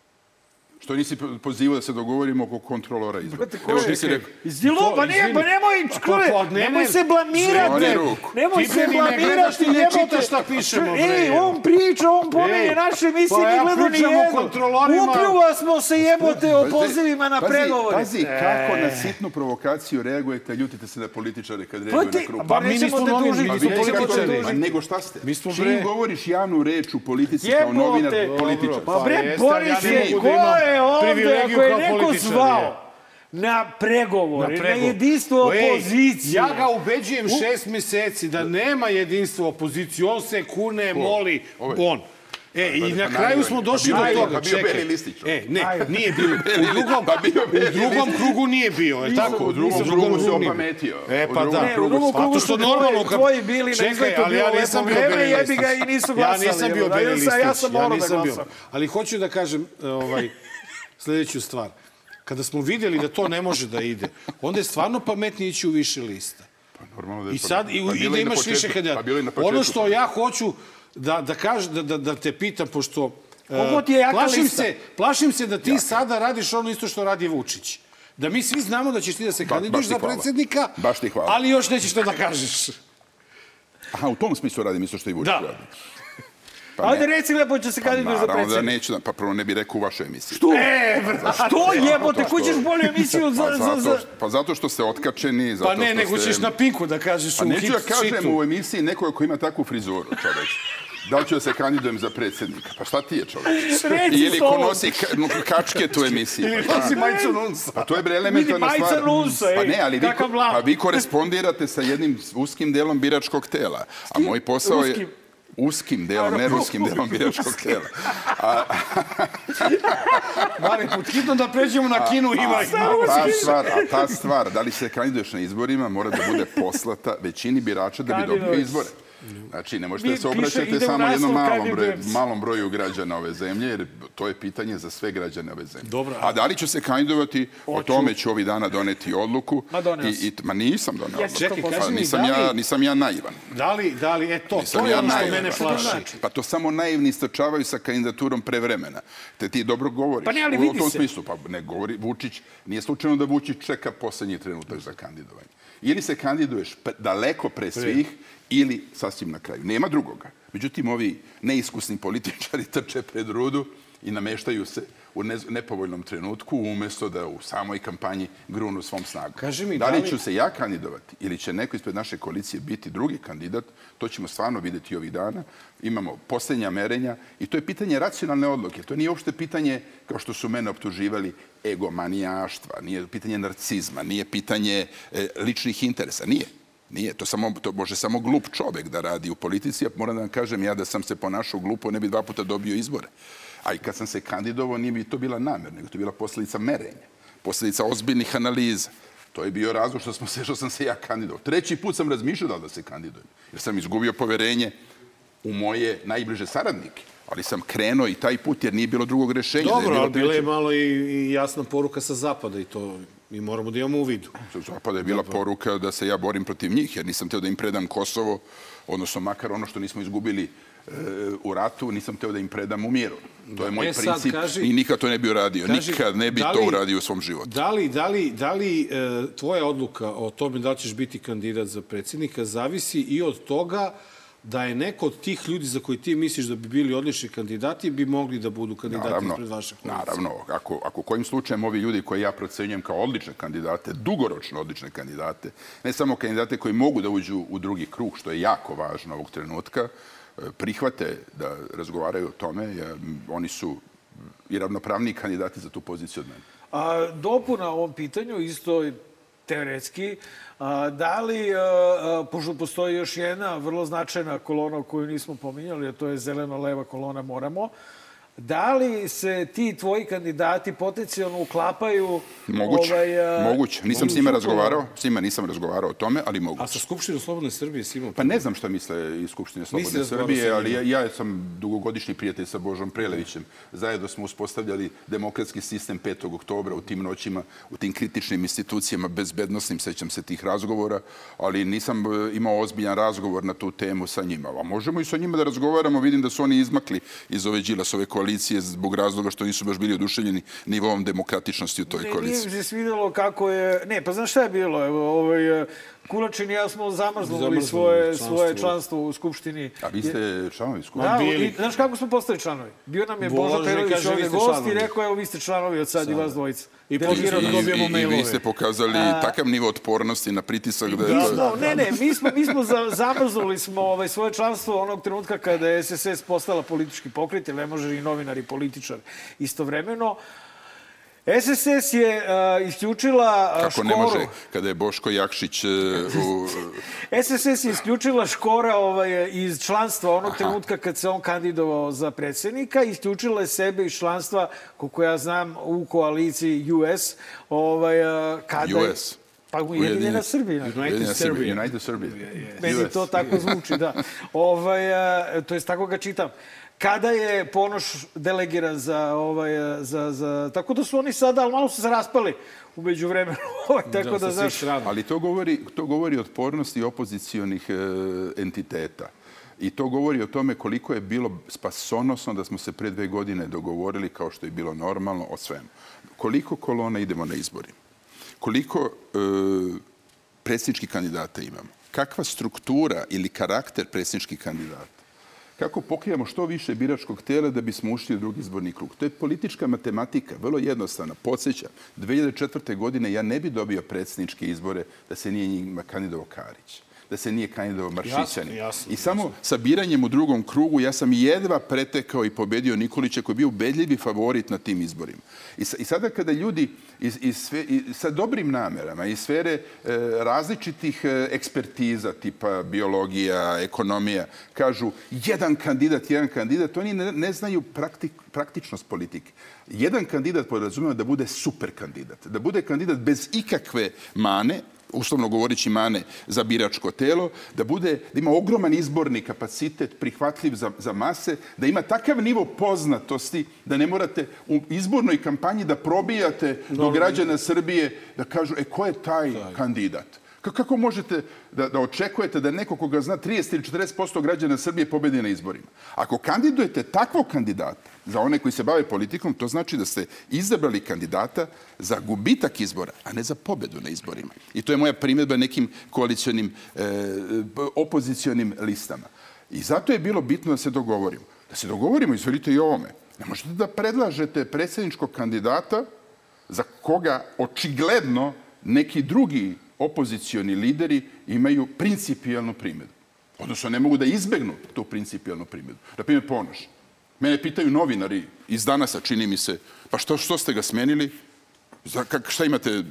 Što nisi pozivao da se dogovorimo oko kontrolora izbora? Evo ti si rekao. Izdilo, pa nije, pa nemoj, čkole, pa ne, nemoj ne, se blamirati. Nemoj se ne blamirati, ti ne čitaš šta pišemo, bre. Ej, on priča, on pomenje Ej, naše emisije, pa nije ja gledao ni pričam o jednu. kontrolorima. Upljuva smo se jebote o pozivima na pregovore. Pazi, kako na sitnu provokaciju reagujete, ljutite se na političare kad reaguju na krug. pa mi nećemo nismo novinari, mi smo političari. nego šta ste? Mi Čim bre- govoriš javnu reč u politici kao novinar političar. Pa bre, jeste, Boris ne je, ko da imam je ovde, ako je neko političar, zvao na pregovore, na, jedinstvo Ej, opozicije. Ja ga ubeđujem šest meseci da nema jedinstva opozicije. On se kune, moli, on. E, i Pa- na pa kraju smo Pa došli do toga. pa bio. Beli listić, E, ne, nije bio. [LAUGHS] U drugom, pa bio u drugom krugu nije bio, je tako? u drugom krugu drugom se opametio. E, U pa da. krugu drugom krugu su normalno kad... tvoji bili na izletu, ali bilo ja lepo nisam bio vreme, jebi ga i nisu Ja glasali, nisam bio da, Beli ja listić. ja sam morao da nisam bio. glasam. Ali hoću da kažem ovaj, sledeću stvar. Kada smo videli da to ne može da ide, onda je stvarno pametnije ići u više lista. Normalno da je I pa- sad i, pa i da imaš početku- više kandidata. Pa bilo i na početku. Ono što ja hoću da, da, kaž, da, da, da te pitam, pošto... e, Koliko ti je jaka plašim lista? se, plašim se da ti sada radiš ono isto što radi Vučić. Da mi svi znamo da ćeš ti da se kandiduješ baš ti za hvala. predsjednika, Baš ti hvala. ali još nećeš to da kažeš. Aha, u tom smislu radim isto što i Vučić Da. radi. Pa Ajde reci lepo će se Pa kandiduješ za naravno da predsjednika. neću, da, pa prvo ne bih rekao u vašoj emisiji. Što? E, što jebote, ko ćeš bolju emisiju za... Pa za, zato, za... pa zato što ste otkačeni, zato Pa ne, što nego ste... ćeš na pinku da kažeš Pa u neću hit ja kažem šitu. u emisiji nekoga ko ima takvu frizuru, čoveč. Da li ću da se kandidujem za predsjednika? Pa šta ti je? Reci Ili ko nosi ka, no, kačket u emisiji? Ili Pa nosi majicu nunsa. Pa to je bre elementarna Vidi, stvar. majica nunsa, ej, pa ne, ali vi, ko- pa vi korespondirate sa jednim uskim delom biračkog tela. A moj posao je... Uskim delom, ne ruskim delom biračkog tela. A, [LAUGHS] Mare, pod hitno da pređemo na kinu ima. a, a, ta stvar, a ta stvar, da li se kandiduješ na izborima, mora da bude poslata većini birača da bi dobio izbore. Znači, ne možete Mi da se obraćate u samo jednom malom se. malom broju građana ove zemlje, jer to je pitanje za sve građane ove zemlje. Dobro, a- da li ću se kandidovati, o tome ću ovih dana doneti odluku. Ma doneo I, i, ma nisam doneo Ja odluku. Čekaj, Pa kaži mi, nisam, da ja, li- nisam ja naivan. Da li, da li, e to, Nisam to je ja ono što mene to plaši. znači? Pa to samo naivni istračavaju sa kandidaturom pre vremena. Te ti dobro govoriš. Pa ne, ali u vidi tom se. smislu, pa ne govori Vučić, nije slučajno da Vučić čeka poslednji trenutak za kandidovanje. Ili se kandiduješ daleko pre svih, ili sasvim na kraju. Nema drugoga. Međutim, ovi neiskusni političari [LAUGHS] trče pred rudu i nameštaju se u ne- nepovoljnom trenutku, umesto da u samoj kampanji grunu svom snagu. Kaži mi, da li da li- ću se ja kandidovati ili će neko ispred naše koalicije biti drugi kandidat, to ćemo stvarno videti ovih dana. Imamo posljednja merenja i to je pitanje racionalne odluke. To nije uopšte pitanje, kao što su mene optuživali, egomanijaštva, nije pitanje narcizma, nije pitanje e, ličnih interesa. Nije. Nije, to, samo, to može samo glup čovek da radi u politici, a moram da vam kažem ja da sam se ponašao glupo, ne bi dva puta dobio izbore. A i kad sam se kandidovao, nije bi to bila namer, nego to bila posledica merenja, posledica ozbiljnih analiza. To je bio razlog što, smo se, što sam se ja kandidovao. Treći put sam razmišljao da da se kandidujem, jer sam izgubio poverenje u moje najbliže saradnike. Ali sam krenuo i taj put jer nije bilo drugog rešenja. da je Dobro, bilo ali bila je malo i, i jasna poruka sa zapada i to mi moramo da imamo u vidu. Zapada je bila poruka da se ja borim protiv njih, jer nisam teo da im predam Kosovo, odnosno makar ono što nismo izgubili e, u ratu, nisam teo da im predam u miru. To je moj E, sad princip kaži- i nikad to ne bi uradio. kaži, nikad ne bi da to li- uradio u svom životu. Da li, da li, da li e, tvoja odluka o tome da ćeš biti kandidat za predsjednika zavisi i od toga da je neko od tih ljudi za koji ti misliš da bi bili odlični kandidati bi mogli da budu kandidati Naravno, ispred vaše koalicije? naravno ako, ako kojim slučajem ovi ljudi koje ja procenjujem kao odlične kandidate, dugoročno odlične kandidate, ne samo kandidate koji mogu da uđu u drugi krug, što je jako važno ovog trenutka, e, prihvate da razgovaraju o tome, ja, oni su i ravnopravniji kandidati za tu poziciju od mene. A, dopuna ovom pitanju, isto teoretski, da li, pošto postoji još jedna vrlo značajna kolona koju nismo pominjali, a to je zeleno-leva kolona Moramo, da li se ti tvoji kandidati potencijalno uklapaju Moguće, ovaj, a, moguće. Nisam s njima razgovarao, s njima nisam razgovarao o tome, ali A moguće. sa Skupštinom Slobodne Srbije si imao? Pa ne znam šta misle iz Skupštine Slobodne Srbije, ali ja, ja sam dugogodišnji prijatelj sa Božom Prelevićem. Zajedno smo uspostavljali demokratski sistem 5. oktobra u tim noćima, u tim kritičnim institucijama, bezbednostnim, sećam se tih razgovora, ali nisam e, imao ozbiljan razgovor na tu temu sa njima. A možemo i sa njima da razgovaramo, vidim da su oni izmakli iz ove Đilasove koalicije koalicije zbog razloga što nisu baš bili oduševljeni nivom demokratičnosti u toj Ne, nije koaliciji. mi se svidelo kako je... Ne, pa znaš šta je bilo? Evo, ovaj, Kulačin i ja smo zamrznuli svoje, članstvo. svoje članstvo u Skupštini. A vi ste članovi skupine? Da, bili. i, znaš kako smo postali članovi? Bio nam je Božo Perović ovdje gost i rekao, evo vi ste članovi od sad i vas dvojica. I da I, dobijemo i, I vi ste pokazali takav nivo otpornosti na pritisak da je Mi to... smo, ne, ne, mi smo, mi smo za, zamrznuli smo ovaj, svoje članstvo onog trenutka kada je SSS postala politički pokret, jer ne može i novinar i političar istovremeno. SSS je uh, isključila uh, Kako škoru. ne može, kada je Boško Jakšić e, u, SSS je isključila Škora ovaj, iz članstva onog trenutka kad se on kandidovao za predsjednika. Isključila je sebe iz članstva, koliko ja znam, u koaliciji US. Ovaj, a, kada je- US. Pa Ujedinjena Srbija. United Serbia. United Serbia. Meni to tako zvuči, da. Ovaj, a, to jest tako ga čitam. Kada je Ponoš delegiran za, ovaj, za, za... Tako da su oni sada, ali malo su se raspali umeđu vremenu. [LAUGHS] Ovaj, tako da, svih znaš... strana. Ali to govori, to govori otpornosti opozicijonih e, entiteta. I to govori o tome koliko je bilo spasonosno da smo se pre dve godine dogovorili, kao što je bilo normalno, o svemu. Koliko kolona idemo na izbori? Koliko e, predsjedničkih kandidata imamo? Kakva struktura ili karakter predsjedničkih kandidata? Kako pokrijemo što više biračkog tela da bismo ušli u drugi izborni krug? To je politička matematika, vrlo jednostavna. Podsjećam, 2004. godine ja ne bi dobio predsjedničke izbore da se nije njima kandidovao Karić da se nije kandidovao Maršićanin. jasno, I samo sa biranjem u drugom krugu ja sam jedva pretekao i pobedio Nikolića koji je bio ubedljivi favorit na tim izborima. I, sa, i sada kada ljudi iz, iz sve, i, sa dobrim namerama iz sfere e, različitih e, ekspertiza tipa biologija, ekonomija, kažu jedan kandidat, jedan kandidat, oni ne, ne znaju praktik, praktičnost politike. Jedan kandidat podrazumeva da bude super kandidat, da bude kandidat bez ikakve mane, uslovno govorići mane za biračko telo, da bude da ima ogroman izborni kapacitet prihvatljiv za, za mase, da ima takav nivo poznatosti da ne morate u izbornoj kampanji da probijate do građana Srbije da kažu, e, ko je taj kandidat? Ka- Kako možete da, da očekujete da neko koga zna 30 ili 40% građana Srbije pobedi na izborima? Ako kandidujete takvog kandidata za one koji se bave politikom, to znači da ste izabrali kandidata za gubitak izbora, a ne za pobedu na izborima. I to je moja primjedba nekim koalicijonim, e, opozicionim listama. I zato je bilo bitno da se dogovorimo. Da se dogovorimo, izvolite i ovome. Ne možete da predlažete predsjedničkog kandidata za koga očigledno neki drugi opozicioni lideri imaju principijalnu primjedbu. Odnosno, ne mogu da izbegnu tu principijalnu primjedbu. Na primjer, Ponoš. Mene pitaju novinari iz danasa, čini mi se, pa što, što ste ga smenili? Za, kak, šta imate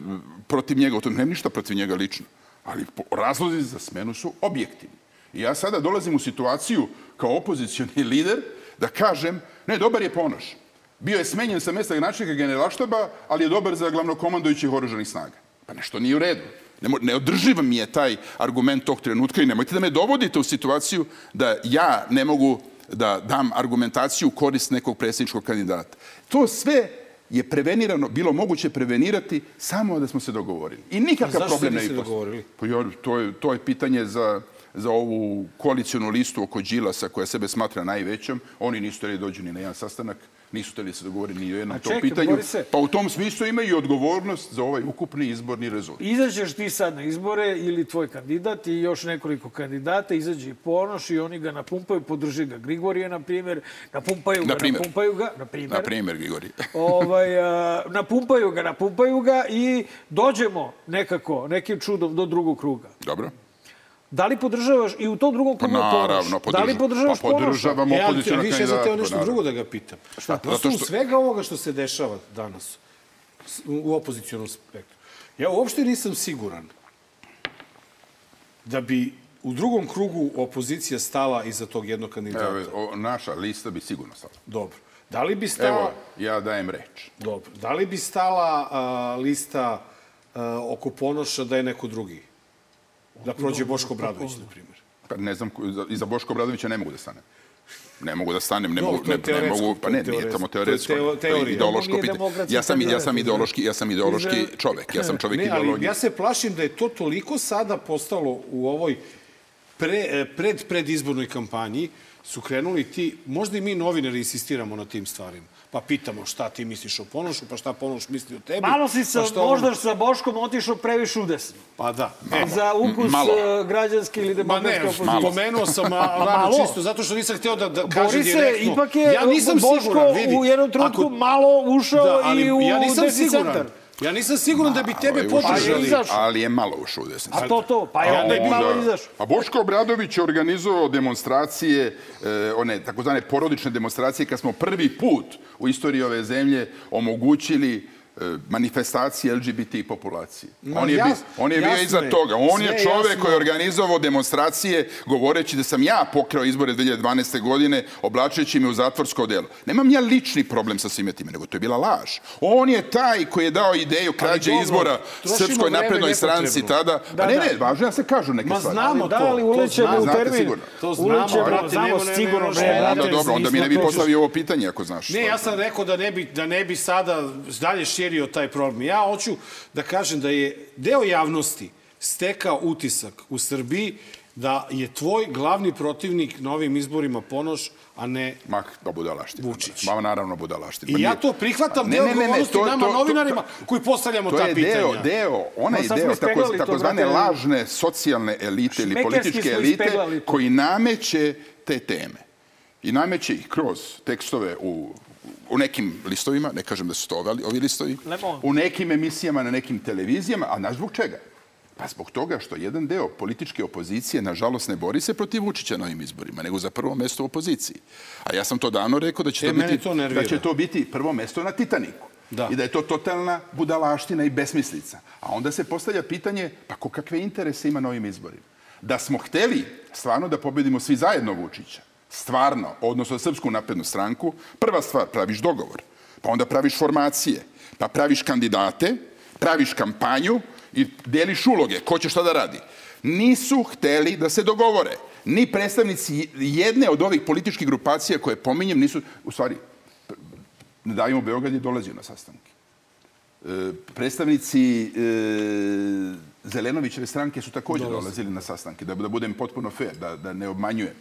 protiv njega? To nemam ništa protiv njega lično. Ali razlozi za smenu su objektivni. I ja sada dolazim u situaciju kao opozicioni lider da kažem, ne, dobar je Ponoš. Bio je smenjen sa mesta načelnika generalštaba, ali je dobar za glavnokomandujućih oružanih snaga. Pa nešto nije u redu. Ne, mo- neodrživ mi je taj argument tog trenutka i nemojte da me dovodite u situaciju da ja ne mogu da dam argumentaciju u korist nekog predsjedničkog kandidata. To sve je prevenirano, bilo moguće prevenirati samo da smo se dogovorili. I nikakav zašto problem ne bi dogovorili? Pa to, je, to je pitanje za, za ovu koalicijonu listu oko Đilasa koja sebe smatra najvećom. Oni nisu htjeli da dođu ni na jedan sastanak, nisu htjeli se dogovoriti ni o jednom tom pitanju. Pa u tom smislu imaju i odgovornost za ovaj ukupni izborni rezultat. Izađeš ti sad na izbore ili tvoj kandidat i još nekoliko kandidata, izađe i Ponoš i oni ga napumpaju, podrži ga Grigorije, na primjer, napumpaju ga, Na primjer. napumpaju ga, na primjer. Na primjer, Grigori. [LAUGHS] ovaj, a, napumpaju ga, napumpaju ga i dođemo nekako, nekim čudom do drugog kruga. Dobro? Da li podržavaš i u tom drugom Pa krugu je naravno, Ponoš? Da li podržavaš Pa Ponoša? podržavam E, ali više ja sam teo nešto naravno. drugo da ga pitam. Šta? Na osnovu što- svega ovoga što se dešava danas u opozicijonom spektru, ja uopšte nisam siguran da bi u drugom krugu opozicija stala iza tog jednog kandidata. Evo, o, naša lista bi sigurno stala. Dobro. Da li bi stala... Evo, ja dajem reč. Dobro. Da li bi stala a, lista a, oko Ponoša da je neko drugi? Da prođe Boško Bradović, na primjer. Pa ne znam, iza Boško Obradovića ne mogu da stanem. Ne mogu da stanem, ne Dobro, mogu, ne, ne mogu, pa ne, nije teoretsko. tamo To je teoretsko. teo- To je ideološko pitanje. Ja sam, ja sam ideološki, ja sam ideološki čovek. Ja sam čovek ne, ali ideologije. ja se plašim da je to toliko sada postalo u ovoj pre, e, pred predizbornoj kampanji su krenuli ti, možda i mi novinari insistiramo na tim stvarima. Pa pitamo šta ti misliš o Ponošu, pa šta Ponoš misli o tebi. Malo si sa, pa šta on- možda sa Boškom otišao previše u desno. Pa da. Za ukus malo. e, građanske ili Ma ne, demokratske opozicije. pomenuo sam [LAUGHS] a, Malo. rano čisto, zato što nisam hteo da, da kažem Boris je, direktno. ipak je ja nisam Boško siguran, vidi. u jednom trenutku Ako- malo ušao da, ali i u ja nisam desni siguran. centar. Ja nisam siguran da bi tebe je ušao- podržali. izašao. Ali je malo ušao u desnicu. A to to, pa je onda- malo izašao. A Boško Obradović je organizovao demonstracije, e, one takozvane porodične demonstracije, kad smo prvi put u istoriji ove zemlje omogućili manifestacije LGBT populacije. Ma, on je, jas- on je bio iza je. toga. On je čovek jasno. koji je organizovao demonstracije govoreći da sam ja pokrao izbore 2012. godine oblačeći me u zatvorsko delo. Nemam ja lični problem sa svime time, nego to je bila laž. On je taj koji je dao ideju krađe dobro, izbora Srpskoj naprednoj stranci tada. Da, pa ne, da. ne, važno je da se kažu neke Ma stvari. znamo Da, to. ali to ulećemo u termin. sigurno. To znamo, znamo sigurno. Onda dobro, onda mi ne bi postavio ovo pitanje ako znaš. Ne, ja sam rekao da ne bi, da ne bi sada dalje širio taj problem. Ja hoću da kažem da je deo javnosti stekao utisak u Srbiji da je tvoj glavni protivnik na ovim izborima Ponoš, a ne Ma, da budalaština. Vučić. Ma, naravno budalaština. I ja to prihvatam deo odgovornosti nama novinarima koji postavljamo to ta je pitanja. deo, deo, onaj smo deo tako, to, takozvane lažne socijalne elite ili političke elite to. koji nameće te teme. I nameće ih kroz tekstove u u nekim listovima, ne kažem da su to ovi, ovi listovi, Le Monde. u nekim emisijama, na nekim televizijama, a znaš zbog čega? Pa zbog toga što jedan deo političke opozicije, nažalost, ne bori se protiv Vučića na ovim izborima, nego za prvo mesto u opoziciji. A ja sam to davno rekao da će, E, to, biti, to da će to biti prvo mesto na Titaniku. Da. I da je to totalna budalaština i besmislica. A onda se postavlja pitanje, pa ko kakve interese ima na ovim izborima? Da smo hteli stvarno da pobedimo svi zajedno Vučića, stvarno, odnosno Srpsku naprednu stranku, prva stvar, praviš dogovor, pa onda praviš formacije, pa praviš kandidate, praviš kampanju i deliš uloge, ko će šta da radi. Nisu hteli da se dogovore. Ni predstavnici jedne od ovih političkih grupacija koje pominjem nisu, u stvari, ne davimo Beograd je dolazio na sastanke. E, predstavnici e, Zelenovićeve stranke su također dolazili na sastanke, da, da budem potpuno fair, da, da ne obmanjujem.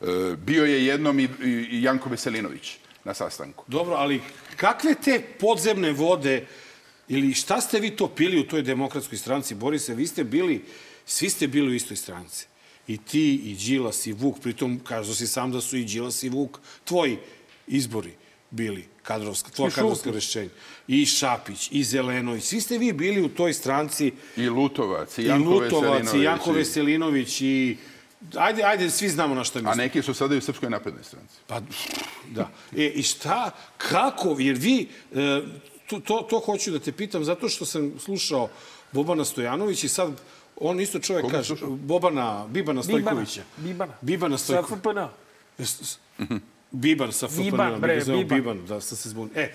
E, bio je jednom i, i, i Janko Veselinović na sastanku. Dobro, ali kakve te podzemne vode ili šta ste vi to pili u toj demokratskoj stranci, Borise? Vi ste bili, svi ste bili u istoj stranci. I ti, i Đilas, i Vuk, pritom kažu si sam da su i Đilas i Vuk tvoji izbori bili kadrovska, tvoja I kadrovska rešenja. I Šapić, i Zelenović. Svi ste vi bili u toj stranci I Lutovac, i i Janko Lutovac, Veselinović. i Janko Veselinović, i... Ajde, ajde, svi znamo na šta A mislim. neki su sada i u Srpskoj naprednoj stranci. Pa, da. E, i šta, kako, jer vi, e, to, to, to hoću da te pitam, zato što sam slušao Bobana Stojanović i sad, on isto čovjek Koga kaže, slušao? Bobana, Bibana Stojkovića. Bibana. Bibana Sa Stojkovića. FPN. Biban sa FPN. Biban, bre, Biban. Biban. Da sam se zbunio. E,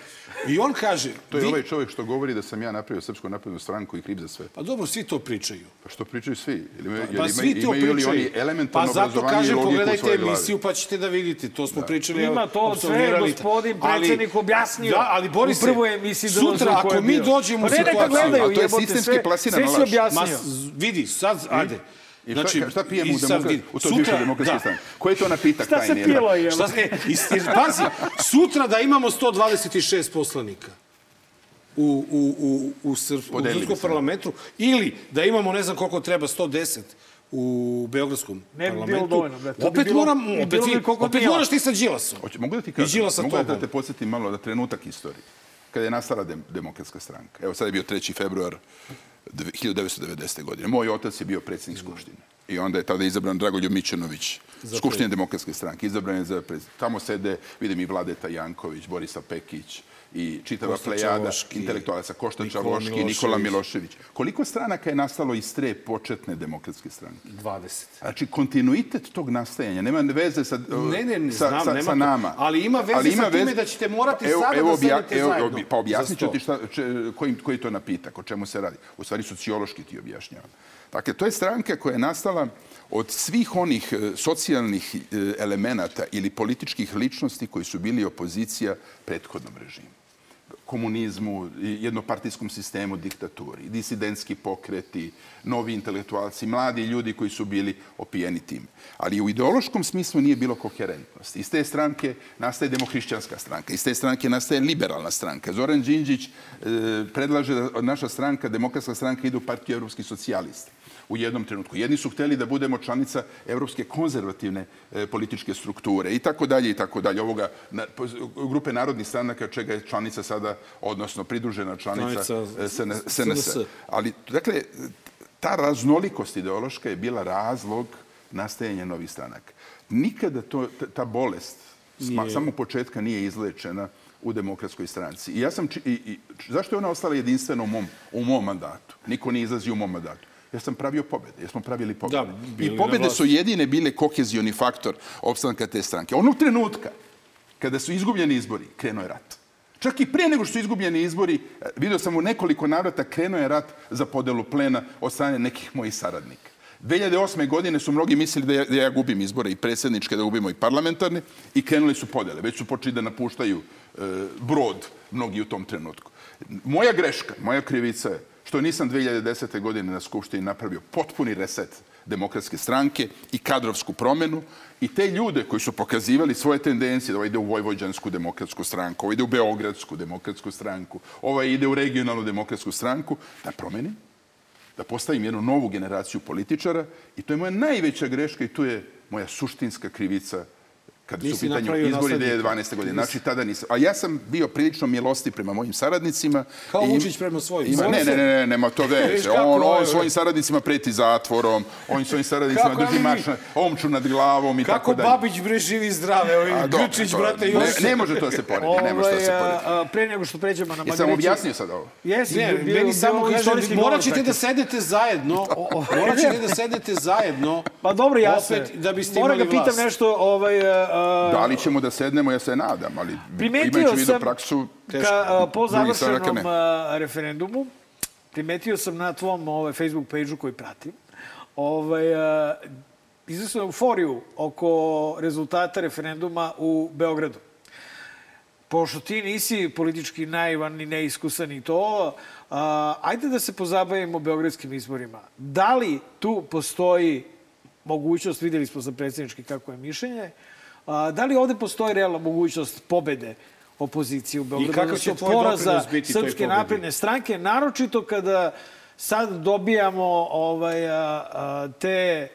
i on kaže... To je vi- ovaj čovjek što govori da sam ja napravio Srpsku naprednu stranku i kriv za sve. Pa dobro, svi to pričaju. Pa što pričaju svi? Ili, imaju- Pa jel svi to imaju li pričaju. oni elementarno Pa zato obrazovanje i kažem, logiku u pogledajte svojoj glavi? emisiju pa ćete da vidite. To smo pričali. Ima to sve, gospodin predsjednik objasnio Da, ali Borise, u prvoj emisiji da sutra ako mi dođemo u Pa ne, neka situaciju... gledaju, A to je jebote, sistemski sve- Sve si laž. objasnio. Ma, vidi, sad, ajde. I šta, šta pijemo u, vidi. u toj bivšoj demokratskoj da. stranci? Koji je to napitak Šta se tajni? pilo, jel? je? Šta, e, [LAUGHS] i, pazi, sutra da imamo 126 poslanika u, u, u, u, Srp, u Srpskom se. parlamentu ili da imamo ne znam koliko treba 110 u Beogradskom Ne bi bilo parlamentu. dovoljno, bre. To bi opet bilo- moram, bilo opet, bi vi, koliko opet moraš ti sa Đilasom. Hoće, mogu da ti kažem, mogu da tobom. te podsjetim malo na trenutak istorije. Kada je nastala dem, demokratska stranka. Evo, sad je bio 3. februar 1990. godine. Moj otac je bio predsjednik Skupštine. I onda je tada izabran Dragoljub Mićanović, Skupštine demokratske stranke. Izabran je za predsjednik. Tamo sede, vidim i Vladeta Janković, Borisa Pekić i čitava plejada intelektualaca, Košta Čavoški. Nikola Milošević. Koliko stranaka je nastalo iz tre početne demokratske stranke? 20. Znači, kontinuitet tog nastajanja nema veze sa, Ne, ne, ne, sa, znam, sa, nema sa to. nama. Ali ima veze sa time da ćete morati sada da sednete evo, zajedno Pa objasnit ću ti šta, če, koji, koji to napitak, o čemu se radi. U stvari, sociološki ti objašnjavam. Dakle, to je stranka koja je nastala od svih onih e, socijalnih e, elemenata ili političkih ličnosti koji su bili opozicija prethodnom režimu komunizmu, jednopartijskom sistemu, diktaturi, disidentski pokreti, novi intelektualci, mladi ljudi koji su bili opijeni tim. Ali u ideološkom smislu nije bilo koherentnosti. Iz te stranke nastaje demohrišćanska stranka, iz te stranke nastaje liberalna stranka. Zoran Đinđić e, predlaže da naša stranka, demokratska stranka, ide u partiju evropskih socijalista u jednom trenutku. Jedni su hteli da budemo članica evropske konzervativne e, političke strukture i tako dalje i tako dalje. Ovoga grupe narodnih stranaka čega je članica sada, odnosno pridružena članica, Članica SNS. SNS. Ali, dakle, ta raznolikost ideološka je bila razlog nastajanja novih stranaka. Nikada to, ta- bolest Nije. samo početka nije izlečena u demokratskoj stranci. I ja sam, či- i, i, zašto je ona ostala jedinstvena u mom, u mom mandatu? Niko nije izlazio u mom mandatu. Ja sam pravio pobede, jer smo pravili pobede. Da, I pobede su jedine bile kohezioni faktor opstanka te stranke. Onog trenutka kada su izgubljeni izbori, krenuo je rat. Čak i prije nego što su izgubljeni izbori, eh, vidio sam u nekoliko navrata, krenuo je rat za podelu plena od strane nekih mojih saradnika. 2008. godine su mnogi mislili da ja, da ja gubim izbore i predsjedničke, da gubimo i parlamentarne i krenuli su podele. Već su počeli da napuštaju e, brod mnogi u tom trenutku. Moja greška, moja krivica je što nisam 2010. godine na Skupštini napravio potpuni reset demokratske stranke i kadrovsku promenu i te ljude koji su pokazivali svoje tendencije da ovaj ide u Vojvođansku demokratsku stranku, ovaj ide u Beogradsku demokratsku stranku, ovaj ide u regionalnu demokratsku stranku, da promenim da postavim jednu novu generaciju političara i to je moja najveća greška i to je moja suštinska krivica kad su u Nisi pitanju izbori naslednika. 2012. godine. Znači, tada nisam. A ja sam bio prilično milosti prema mojim saradnicima. Kao I Vučić prema svojim. Ima, ne, ne, ne, ne, nema to [LAUGHS] veze. kako On, on svojim saradnicima preti zatvorom, on svojim saradnicima Kako, drži mač na omču nad glavom i Kako tako dalje. Babić bre živi zdrave, ovi Grčić, brate, ne, još. ne može to da se poredi, ne može to da se Ovaj, poredi. pre nego što pređemo na Jesam Magriću- objasnio sad ovo? Jesi, Ne, meni samo ovo kažem, istorijski morat ćete da sedete zajedno, morat ćete da sedete zajedno, Pa dobro, ja se... opet, da biste Moram imali ga pitam nešto, ovaj... a, Da li ćemo da sednemo, ja se nadam, ali imajući vidu sam praksu, ka, a, po završenom a, referendumu, primetio sam na tvom ovaj, Facebook page-u koji pratim, ovaj, izvesnu euforiju oko rezultata referenduma u Beogradu. Pošto ti nisi politički naivan ni neiskusan i to, a, ajde da se pozabavimo beogradskim izborima. Da li tu postoji mogućnost, videli smo za predsjednički kako je mišljenje, a, da li ovde postoji realna mogućnost pobede opozicije u Beogradu? kakav će tvoj doprinos biti toj Srpske napredne stranke, naročito kada sad dobijamo ovaj, a, a, te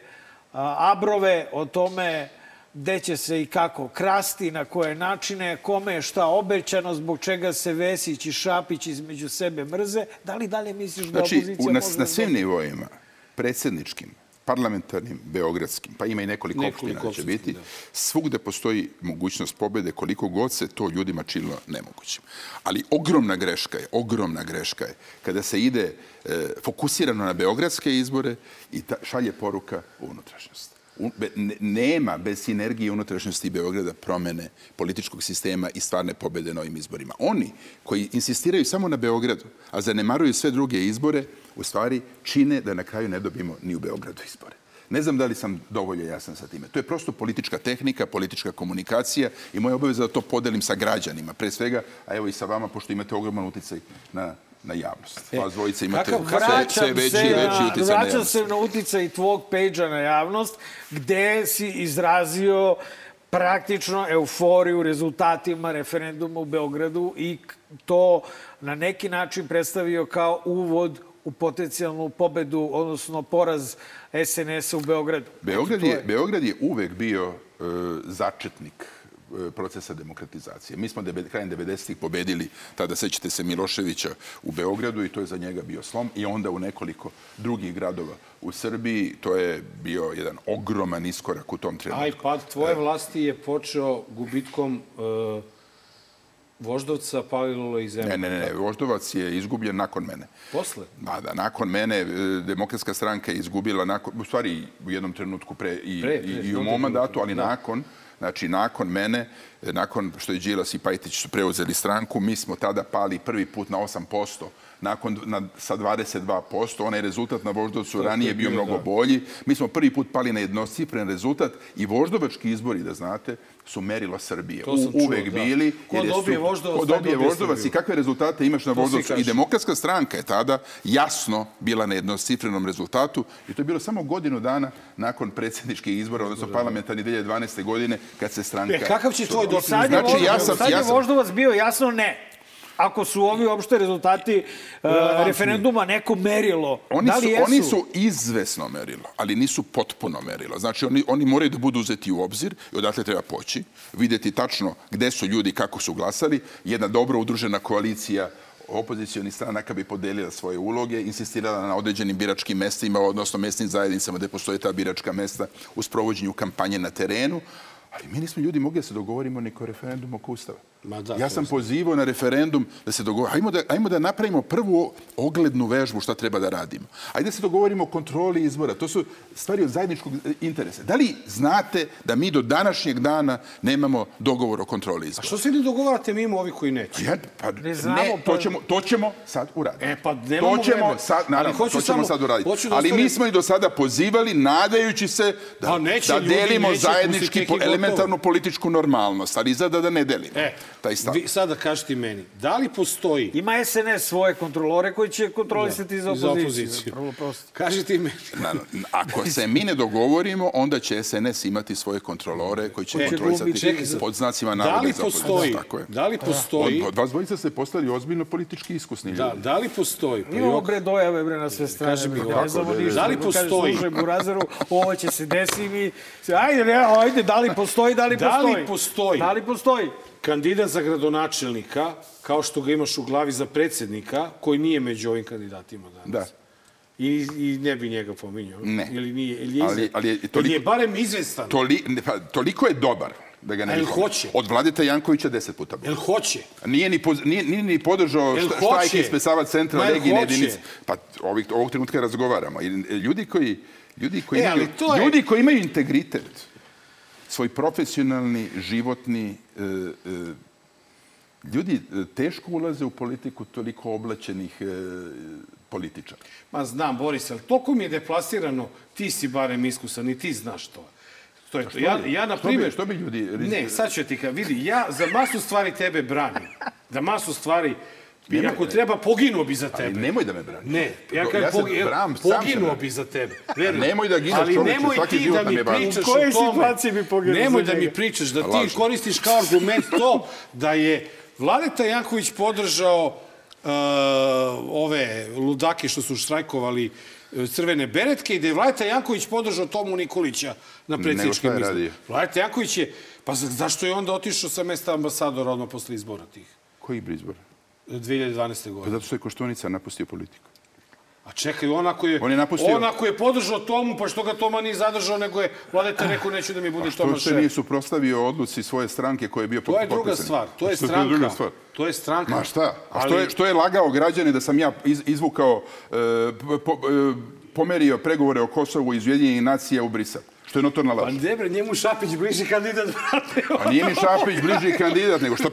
a, abrove o tome gde će se i kako krasti, na koje načine, kome je šta obećano, zbog čega se Vesić i Šapić između sebe mrze. Da li dalje misliš da Znači, opozicija na, može... na svim nivoima, predsjedničkim, parlamentarnim, beogradskim, pa ima i nekoliko, Nekoliko opština da će opštinskih, biti, da. svugde postoji mogućnost pobede koliko god se to ljudima činilo nemogućim. Ali ogromna greška je, ogromna greška je kada se ide e, fokusirano na beogradske izbore i ta, šalje poruka u unutrašnjost. U, be, ne, nema bez sinergije unutrašnjosti Beograda promene političkog sistema i stvarne pobede na ovim izborima. Oni koji insistiraju samo na Beogradu, a zanemaruju sve druge izbore, u stvari čine da na kraju ne dobimo ni u Beogradu izbore. Ne znam da li sam dovoljno jasan sa time. To je prosto politička tehnika, politička komunikacija i moja obaveza da to podelim sa građanima, pre svega, a evo i sa vama, pošto imate ogroman uticaj na, na javnost. Vas dvojica imate kakav- sve, Vraćam sve veći i veći uticaj na vraćam javnost. se na uticaj tvog pejđa na javnost, gde si izrazio praktično euforiju rezultatima referenduma u Beogradu i to na neki način predstavio kao uvod u potencijalnu pobedu, odnosno poraz SNS-a u Beogradu. Beograd je, Beograd je uvek bio e, začetnik e, procesa demokratizacije. Mi smo krajem 90-ih pobedili, tada sećate se Miloševića u Beogradu i to je za njega bio slom i onda u nekoliko drugih gradova u Srbiji. To je bio jedan ogroman iskorak u tom trenutku. Aj, pad tvoje vlasti je počeo gubitkom uh, Voždovca, Palilula i Zemlja. Ne, ne, ne, Voždovac je izgubljen nakon mene. Posle? Ma da, nakon mene e, demokratska stranka je izgubila, nakon, u stvari u jednom trenutku pre i, Pre, i, pre, i u jednom mom mandatu, ali da. nakon, znači nakon mene e, nakon što je Đilas i Pajtić su preuzeli stranku, mi smo tada pali prvi put na 8%, nakon na, sa 22%, onaj rezultat na Voždovcu ranije bio mnogo bolji. Mi smo prvi put pali na jednocifren rezultat i voždovački izbori, da znate, su merilo Srbije. To sam U, čuo, uvek da. bili. Ko jer je dobije su- Voždovac, Ko dobije Voždovac i kakve rezultate imaš na Voždovcu. I demokratska stranka je tada jasno bila na jednocifrenom rezultatu i to je bilo samo godinu dana nakon predsjedničkih izbora, odnosno parlamentarni 2012. godine, kad se stranka... E, kakav će tvoj doprinos? Sad je, Znači, ja sam- sad je ja sam- Voždovac bio jasno ne. Ako su ovi opšte rezultati uh, referenduma neko merilo, Oni da li su, jesu? oni su izvesno merilo, ali nisu potpuno merilo. Znači, oni, oni moraju da budu uzeti u obzir i odatle treba poći, videti tačno gde su ljudi, kako su glasali. Jedna dobro udružena koalicija opozicijonih stranaka bi podelila svoje uloge, insistirala na određenim biračkim mestima, odnosno mesnim zajednicama gde postoje ta biračka mesta u sprovođenju kampanje na terenu. Ali mi nismo ljudi mogli da se dogovorimo ni ko referendum oko Ustava. Ma da, ja sam pozivao na referendum da se dogovorimo. Ajmo da, ajmo da napravimo prvu oglednu vežbu šta treba da radimo. Ajde da se dogovorimo o kontroli izbora. To su stvari od zajedničkog e, interesa. Da li znate da mi do današnjeg dana nemamo dogovor o kontroli izbora? Što se ne dogovarate mimo ovih koji neće? Ja, pa, Ne znamo, ne, pa- to ćemo, to ćemo sad uraditi. E, pa nemamo to ćemo vreme. sad, Ali naravno, to ćemo samo- sad uraditi. da Ali mi smo i do sada pozivali, nadajući se da, Pa neće da ljudi, delimo neće, zajednički, po, elementarnu političku normalnost, ali izgleda da ne delimo E, taj stav. vi sada kažete meni, da li postoji... Ima SNS svoje kontrolore koji će kontrolisati za i za opoziciju. opoziciju. Vrlo prosto. Kažite meni. Na- na- Ako se mi ne dogovorimo, onda će SNS imati svoje kontrolore koji će E, kontrolisati čekaj pod znacima Da navoda li za opoziciju. postoji, Tako je. da li postoji, Od, od vas dvojica ste postali ozbiljno politički iskusni da, ljudi. da li postoji, pa Imamo bre dojave bre na sve strane. Kaži mi ne znamo da, da, ništa. da li kaže, postoji- Slušaj, Burazeru, ovo će se desiti mi... Ajde, ne, ajde, da li postoji, da li Da li postoji? postoji? Da li postoji? Kandidat za gradonačelnika, kao što ga imaš u glavi za predsjednika, koji nije među ovim kandidatima danas. Da. I, I ne bi njega pominjao. Ne. Ili nije, ili je, Ali- ali, je toliko- je barem izvestan. Toli, ne, pa, toliko je dobar da ga ne jel hoće? Od Vladeta Jankovića deset puta bolji. Jel hoće? Nije ni, poz, nije, nije ni podržao šta, štrajk hoće? ispred Sava centra hoće? jedinice. Pa ovih, ovog trenutka razgovaramo. I ljudi koji, ljudi koji, E, imaju, to je- ljudi koji imaju integritet, svoj profesionalni, životni, e, e, ljudi e, teško ulaze u politiku toliko oblačenih e, političara. Ma znam, Boris, ali toliko mi je deplasirano, ti si barem iskusan i ti znaš to. To je to. Ja, ja, na što bi- primjer... što bi ljudi- Ne, sad ću ti ka, vidi, ja za masu stvari tebe branim. Za masu stvari... Nemoj, Iako ne. treba, poginuo bi za Ali tebe. nemoj da me braniš. Ne, ja Ja se pogi, bram, poginuo bi za tebe. Veruj. Nemoj da gineš, Ali čoveče, nemoj svaki ti da mi pričaš U kojoj situaciji bi poginuo Nemoj da mi pričaš, da A ti koristiš kao argument to da je Vladeta Janković podržao uh, ove ludake što su štrajkovali uh, crvene beretke i da je Vladeta Janković podržao Tomu Nikolića na predsjedničkim je izborima. Vladeta Janković je, pa za- zašto je onda otišao sa mesta ambasadora odmah posle izbora tih? Koji izbor? 2012. Pa godine. zato što je Koštunica napustio politiku. A čekaj, on ako je, On je napustio- on ako je podržao Tomu, pa što ga Toma nije zadržao, nego je Vladeta rekao neću da mi bude Toma Što se šef. nije suprostavio odluci svoje stranke koje je bio To je druga potpisan? stvar. To je Što stranka. druga stvar? To je stranka. Ma šta? A Ali- što je, što je lagao građane da sam ja iz, izvukao, e, po, e, pomerio pregovore o Kosovu iz Ujedinjenih nacija u Brisel? Što je notorna Pa laž. ne bre, njemu Šapić bliži kandidat, brate. A nije mi Šapić bliži kandidat, nego što...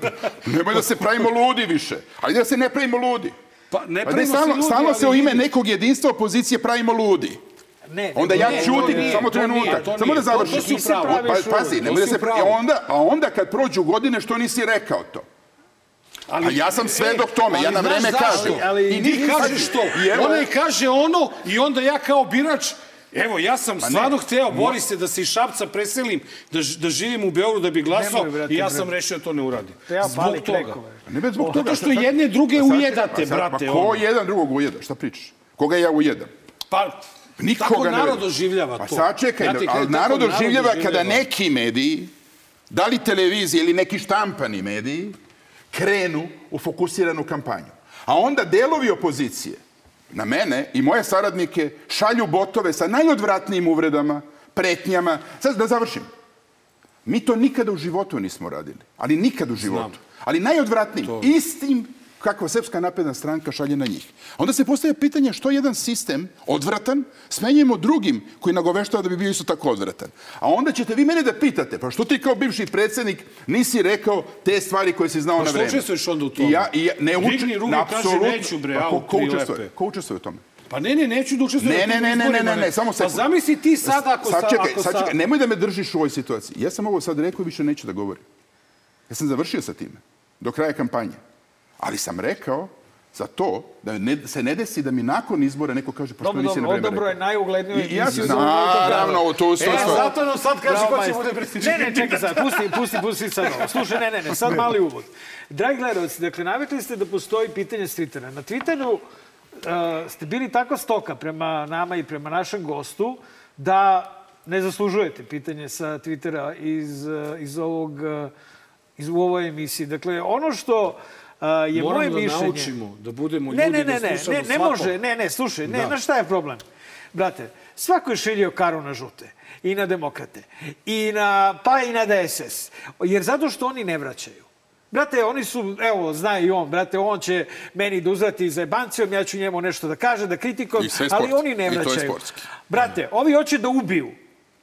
Nemoj da se pravimo ludi više. Ajde da se ne pravimo ludi. Pa ne Pa ne, pravimo se stalno, ljudi, stalno se u ime nekog jedinstva opozicije pravimo ludi. Ne, Onda ja ne, ćutim, to nije, samo to trenutak, to samo da To- završim. to si se pravu. praviš Pa, pazi, ludi. To da si se... u pravu. A onda, a onda kad prođu godine, što nisi rekao to? Ali, A ja sam svedok tome, ja na vreme kažem. ali I ti kažeš to. Ona i kaže ono i onda ja kao birač Evo, ja sam Pa stvarno hteo, Borise, da se iz Šapca preselim, da, da živim u Beogradu, da bi glasao i ja brate. sam rešio da to ne uradim. Treba Zbog pali toga. krekove. Pa Ne bez zbog Zato toga. što šta- šta- jedne druge Pa sad- ujedate, pa sad- brate, Pa ko ono. jedan drugog ujeda? Šta pričaš? Koga ja ujedam? Pa, Nikoga tako narod doživljava Pa to. sačekaj, Ja ali narod doživljava kada neki mediji, da li televizije ili neki štampani mediji, krenu u fokusiranu kampanju. A onda delovi opozicije na mene i moje saradnike šalju botove sa najodvratnijim uvredama, pretnjama. Sad da završim. Mi to nikada u životu nismo radili. Ali nikad u životu. Ali najodvratnijim, istim kakva Srpska napredna stranka šalje na njih. Onda se postavlja pitanje što jedan sistem odvratan smenjujemo drugim koji nagoveštava da bi bio isto tako odvratan. A onda ćete vi mene da pitate, pa što ti kao bivši predsednik nisi rekao te stvari koje si znao Pa na što vreme? učestvuješ onda u tome? I ja, i ja, ne uče, Digni ruku apsolutno. neću, bre, Pa ko, ko učestvuje? Ko učestvuje u tome? Pa ne, ne, neću da učestvujem. Ne, ne, ne, ne, ne, ne, ne, samo Pa sekund. zamisli ti sad ako sa... Sad čekaj, ako sad sa- čekaj, nemoj da me držiš u ovoj situaciji. Ja sam ovo sad rekao i više neću da govorim. Ja sam završio sa time, do kraja kampanje. Ali sam rekao za to da ne, se ne desi da mi nakon izbora neko kaže pa što Dobro, nisi na dobro, vreme odobro je rekao. najugledniju I ja sam, naravno, to su E, sve- zato nam sad kaže ko će bude predsjednik. Ne, ne, čekaj sad, pusti, pusti, pusti sad ovo. Slušaj, ne, ne, ne, sad mali uvod. Dragi gledalci, dakle, navikli ste da postoji pitanje s Twittera. Na Twitteru uh, ste bili tako stoka prema nama i prema našem gostu da ne zaslužujete pitanje sa Twittera iz, uh, iz ovog uh, iz, u ovoj emisiji. Dakle, ono što uh, je Moramo moje da mišljenje... naučimo, da budemo Ne, ljudi, ne, ne, da ne, slušamo ne, ne svakog. može, ne, ne, slušaj, ne, Da. znaš šta je problem? Brate, svako je šiljio karu na žute i na demokrate i na, pa i na DSS. Jer zato što oni ne vraćaju. Brate, oni su, evo, zna i on, brate, on će meni da uzvrati za jebancijom, ja ću njemu nešto da kaže, da kritikujem, ali oni ne I to je vraćaju. sportski. Brate, ovi hoće da ubiju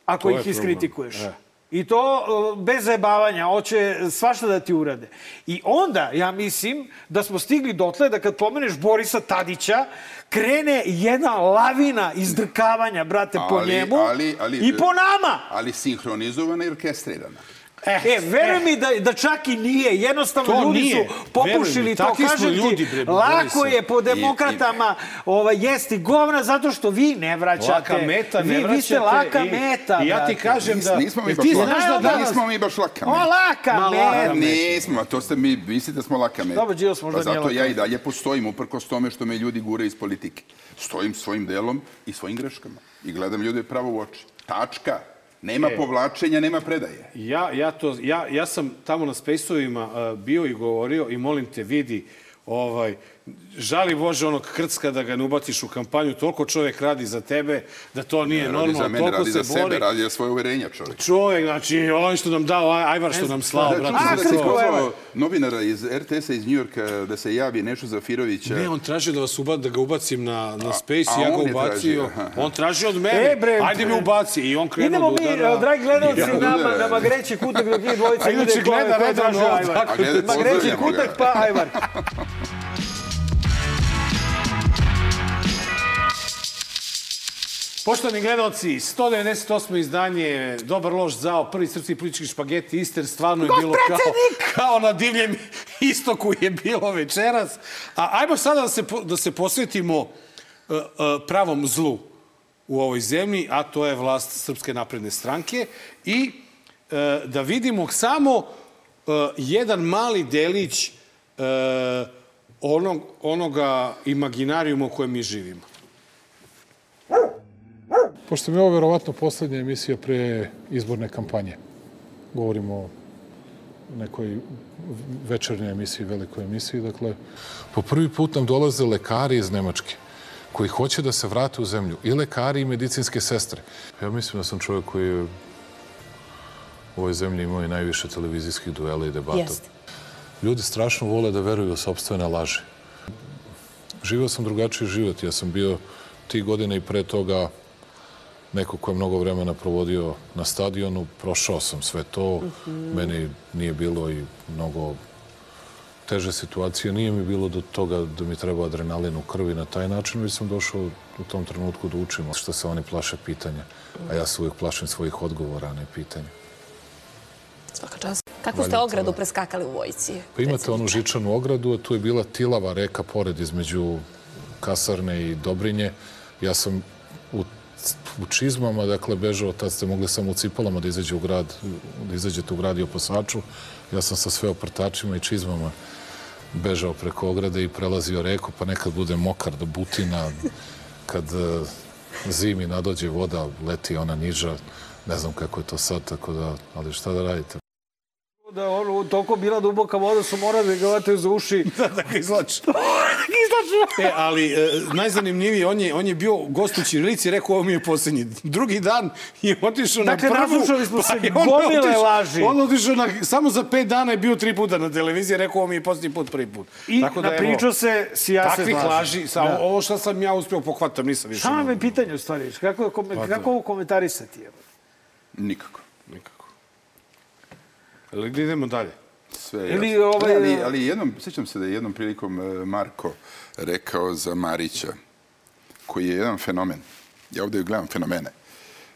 ako ih problem. iskritikuješ. E. I to bez zajebavanja, hoće svašta da ti urade. I onda, ja mislim, da smo stigli dotle da kad pomeneš Borisa Tadića, krene jedna lavina izdrkavanja, brate, po Ali- njemu ali- ali- i po nama. Ali sinhronizovana i orkestrirana. E, veruj mi da, da čak i nije. Jednostavno, To ljudi nije. su popušili mi, to. Kažem ljudi, ti, bre, lako je po demokratama ovaj, jesti govna zato što vi ne vraćate. Laka meta, ne vi, vraćate. Vi ste laka i, meta, I ja ti kažem da... Nismo mi Jel baš ti laka. znaš da. Nismo mi baš laka O, meta. laka Ma, laka meta. meta. Nismo, to ste mi, mislite da smo laka meta. Dobro, Đilas možda pa nije zato laka ja i meta. dalje postojim, uprkos tome što me ljudi gure iz politike. Stojim svojim delom i svojim greškama. I gledam ljude pravo u oči. Tačka. Nema E. povlačenja, nema predaje. Ja, ja, to, ja, ja sam tamo na Spejsovima uh, bio i govorio i molim te, vidi, ovaj, žali Bože onog krcka da ga ne ubaciš u kampanju, toliko čovjek radi za tebe, da to nije radi normalno, za mene, toliko radi se za bori. sebe, radi za svoje uverenja čovjek. Čovjek, znači, on što nam dao, Aj- Ajvar što nam slao, Da, brate. za da si pozvao novinara iz RTS-a iz Njujorka da se javi Nešu Zafirovića. Ne, on tražio da vas uba, da ga ubacim na, na Space a i ja ga ubacio. tražio. On traži od mene, E, bre, ajde me ubaci. I on krenuo Idemo da mi, udara. eh, dragi gledalci, Ja, na, udara. na magreći kutak dok njih dvojica A inače gleda tražio ovo, Ajvar. A pozdravljamo ga. kutak pa Ajvar. [LAUGHS] Poštovani gledalci, 198. izdanje Dobar loš zao, prvi srpski politički špageti Ister, stvarno je bilo kao, [LAUGHS] kao na divljem istoku je bilo večeras. A ajmo sada da se, da se posvetimo uh, uh, pravom zlu u ovoj zemlji, a to je vlast Srpske napredne stranke i uh, da vidimo samo jedan mali delić onog, onoga imaginarijuma u kojem mi živimo. Pošto mi je ovo verovatno poslednja emisija pre izborne kampanje, govorimo o nekoj večernjoj emisiji, velikoj emisiji, dakle, po prvi put nam dolaze lekari iz Nemačke koji hoće da se vrate u zemlju, i lekari i medicinske sestre. Ja mislim da sam čovjek koji je u ovoj zemlji imao i najviše televizijskih duela i debata. Jeste. Ljudi strašno vole da veruju u sobstvene laži. Živeo sam drugačiji život. Ja sam bio ti godine i pre toga neko ko je mnogo vremena provodio na stadionu. Prošao sam sve to. Meni nije bilo i mnogo teže situacije. Nije mi bilo do toga da mi treba adrenalin u krvi na taj način, već sam došao u tom trenutku da učim što se oni plaše pitanja. A ja se uvijek plašim svojih odgovora, a ne pitanja. Svaka čast. Kakvu ste ogradu preskakali u vojci? Pa imate onu žičanu ogradu, a tu je bila tilava reka pored između Kasarne i Dobrinje. Ja sam u, u čizmama, dakle, bežao, tad ste mogli samo u cipalama da, izađe u grad, da izađete u grad i opasaču. Ja sam sa sve oprtačima i čizmama bežao preko ograde i prelazio reku, pa nekad bude mokar do butina, kad e, zimi nadođe voda, leti ona niža, ne znam kako je to sad, tako da, ali šta da radite? Da ono, toliko bila duboka voda su morali da ga vataju za uši. [LAUGHS] da ga izlači. [LAUGHS] da E, ali e, najzanimljivije, on je, on je bio gost u Čirilici i rekao ovo mi je posljednji. Drugi dan je otišao Dakle, na prvu... naslušali smo se pa je on gomile otišao- laži. On otišao na, samo za pet dana je bio tri puta na televiziji rekao ovo mi je posljednji put, prvi put. I da, evo, napričao se s ja se slažem. laži, samo Da. ovo što sam ja uspio pohvatam, nisam više. Šta vam je pitanje u stvari? Kako, kome, Pa, kako ovo komentarisati? Evo? Nikako. Nikako. Ali gdje idemo dalje? Sve Ili jasno. ovaj- ali, ali jednom, sjećam se da je jednom prilikom e, Marko rekao za Marića, koji je jedan fenomen. Ja ovdje gledam fenomene.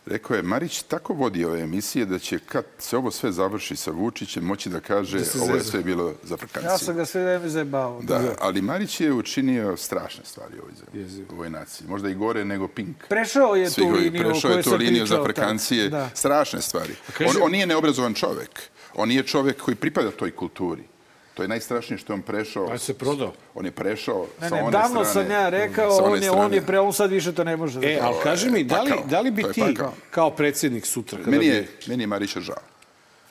Rekao je, Marić tako vodi ove emisije da će kad se ovo sve završi sa Vučićem moći da kaže se ovo je sve bilo za frkancije. Ja sam ga sve vreme zajebao. Da, ali Marić je učinio strašne stvari u ovoj zemlji, u ovoj naciji. Možda i gore nego Pink. Prešao je tu Svih ovih- liniju o prešao kojoj je tu sam liniju za pričao tad. frekancije. Da. Strašne stvari. On, on nije neobrazovan čovek. On nije čovek koji pripada toj kulturi. To je najstrašnije što je on prešao. Pa se prodao. On je prešao Ne, sa ne, one davno strane. sam ja rekao, on je, on je pre, on sad više to ne može. da E, kaže. ali kaži mi, da li, pakao. da li bi ti pakao. kao predsjednik sutra, Meni bi... je, meni je Marića žao.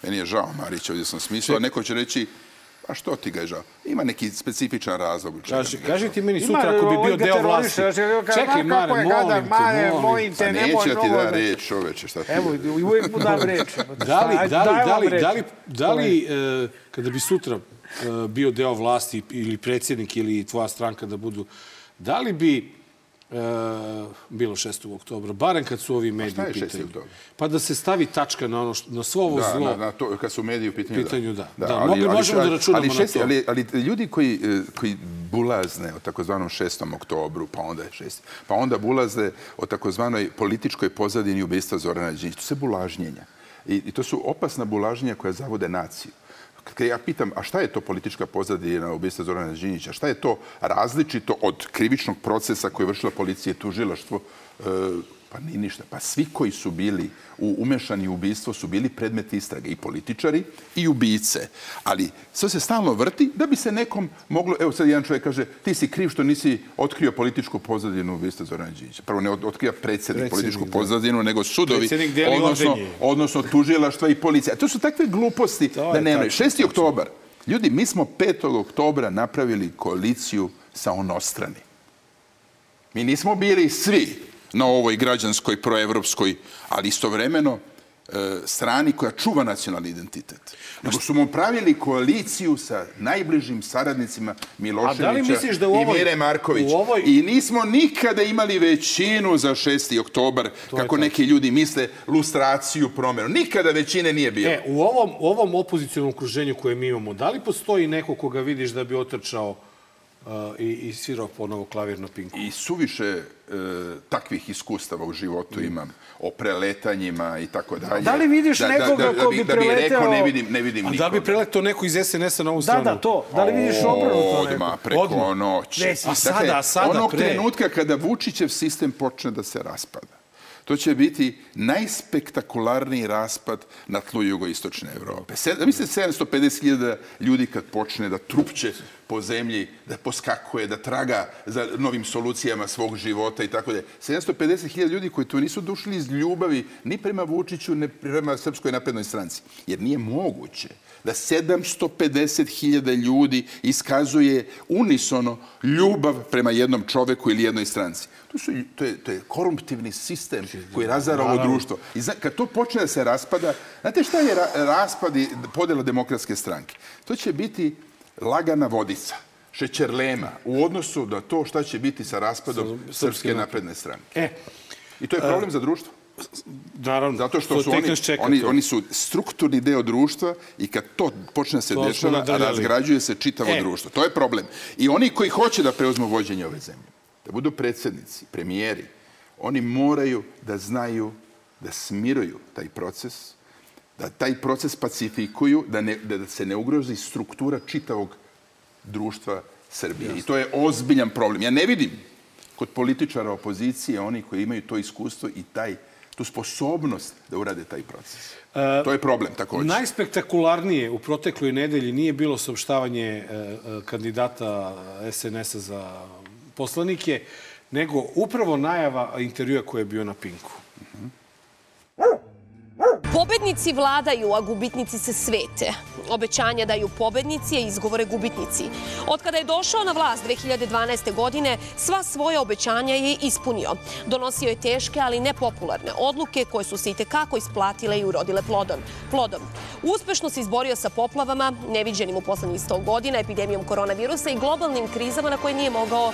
Meni je žao Marića, ovdje sam smislio. Neko će reći, a što ti ga je žao? Ima neki specifičan razlog. Kaži, kaži ti meni sutra ako bi bio deo vlasti. Čekaj, ma, Mare, molim te, Mare, molim molim te. Pa nemoj neće da ti da da- reč, čoveče, šta ti Evo, je? uvijek mu dam reč. Da li, Ajde, da li, da li, reč. da li, da li e, kada bi sutra e, bio deo vlasti ili predsjednik ili tvoja stranka da budu, da li bi bilo 6. oktobra, barem kad su ovi mediji u 6. pitanju. Pa da se stavi tačka na ono što, na svo ovo Da, zlo. na, na to, kad su mediji u pitanju, Pitanju, da. Da, mogli- možemo da računamo ali na šesti, to. Ali, ali ljudi koji, e, koji bulazne o takozvanom 6. oktobru, pa onda je 6. Pa onda bulazne o takozvanoj političkoj pozadini ubistva Zorana Đinđića. To se bulažnjenja. I, I to su opasna bulažnjenja koja zavode naciju. Kad ja pitam, a šta je to politička pozadina ubistva Zorana Đinđića? Šta je to različito od krivičnog procesa koje je vršila policija i tužilaštvo? Pa ni ništa. Pa svi koji su bili u, umešani u ubistvo su bili predmeti istrage i političari i ubice. Ali sve se stalno vrti da bi se nekom moglo... Evo sad jedan čovjek kaže ti si kriv što nisi otkrio političku pozadinu ubistva Zorana Đinđića. Prvo ne otkrio predsjednik, Predsjednik, političku da. pozadinu, nego sudovi, odnosno, ordenje. odnosno tužilaštva i policija. To su takve gluposti To da nemaju. tačno, 6. oktobar. Ljudi, mi smo 5. oktobra napravili koaliciju sa onostrani. Mi nismo bili svi na ovoj građanskoj, proevropskoj, ali istovremeno e, strani koja čuva nacionalni identitet. Nego su mu pravili koaliciju sa najbližim saradnicima Miloševića da da u i ovoj- Mire Marković. ovoj- I nismo nikada imali većinu za 6. oktobar, kako neki ljudi misle, lustraciju, promjenu. Nikada većine nije bilo. E, u ovom, u ovom opozicionom okruženju koje mi imamo, da li postoji neko koga vidiš da bi otrčao i, i svirao ponovo klavir na pinku? I suviše e, takvih iskustava u životu imam o preletanjima i tako dalje. Da li vidiš nekoga ko bi da bi rekao preleteo- ne vidim, ne vidim A nikoga. da bi preletao neko iz SNS-a na ovu Da, stranu? da, to. Da li vidiš obrnuto neko? Odmah, preko Odmah. noći. Ne, a sada, a sada, onog pre. trenutka kada Vučićev sistem počne da se raspada, to će biti najspektakularniji raspad na tlu jugoistočne Evrope. Se, mislite 750.000 ljudi kad počne da trupće po zemlji, da poskakuje, da traga za novim solucijama svog života i tako da. 750.000 ljudi koji tu nisu došli iz ljubavi ni prema Vučiću, ni prema Srpskoj naprednoj stranci. Jer nije moguće da 750.000 ljudi iskazuje unisono ljubav prema jednom čoveku ili jednoj stranci. To, su, to, je, to je korumptivni sistem koji razara ovo društvo. I zna, kad to počne da se raspada, znate šta je ra, raspad i podela demokratske stranke? To će biti lagana vodica, šećerlema u odnosu da to šta će biti sa raspadom Srpske napredne stranke. E, I to je problem za društvo. Naravno. Zato što to su oni, čeka oni, to. oni su strukturni deo društva i kad to počne se To dešava, razgrađuje se čitavo E. društvo. To je problem. I oni koji hoće da preuzmu vođenje ove zemlje, da budu predsjednici, premijeri, oni moraju da znaju da smiruju taj proces, da taj proces pacifikuju, da, ne, da se ne ugrozi struktura čitavog društva Srbije. I to je ozbiljan problem. Ja ne vidim kod političara opozicije oni koji imaju to iskustvo i taj, tu sposobnost da urade taj proces. to je problem također. Najspektakularnije u protekloj nedelji nije bilo saopštavanje e, e, kandidata SNS-a za poslanike, nego upravo najava intervjua koji je bio na Pinku. Po Pobednici vladaju, a gubitnici se svete. Obećanja daju pobednici, a izgovore gubitnici. Od kada je došao na vlast 2012. godine, sva svoja obećanja je ispunio. Donosio je teške, ali nepopularne odluke koje su se i tekako isplatile i urodile plodom. plodom. Uspešno se izborio sa poplavama, neviđenim u poslednjih 100 godina, epidemijom koronavirusa i globalnim krizama na koje nije mogao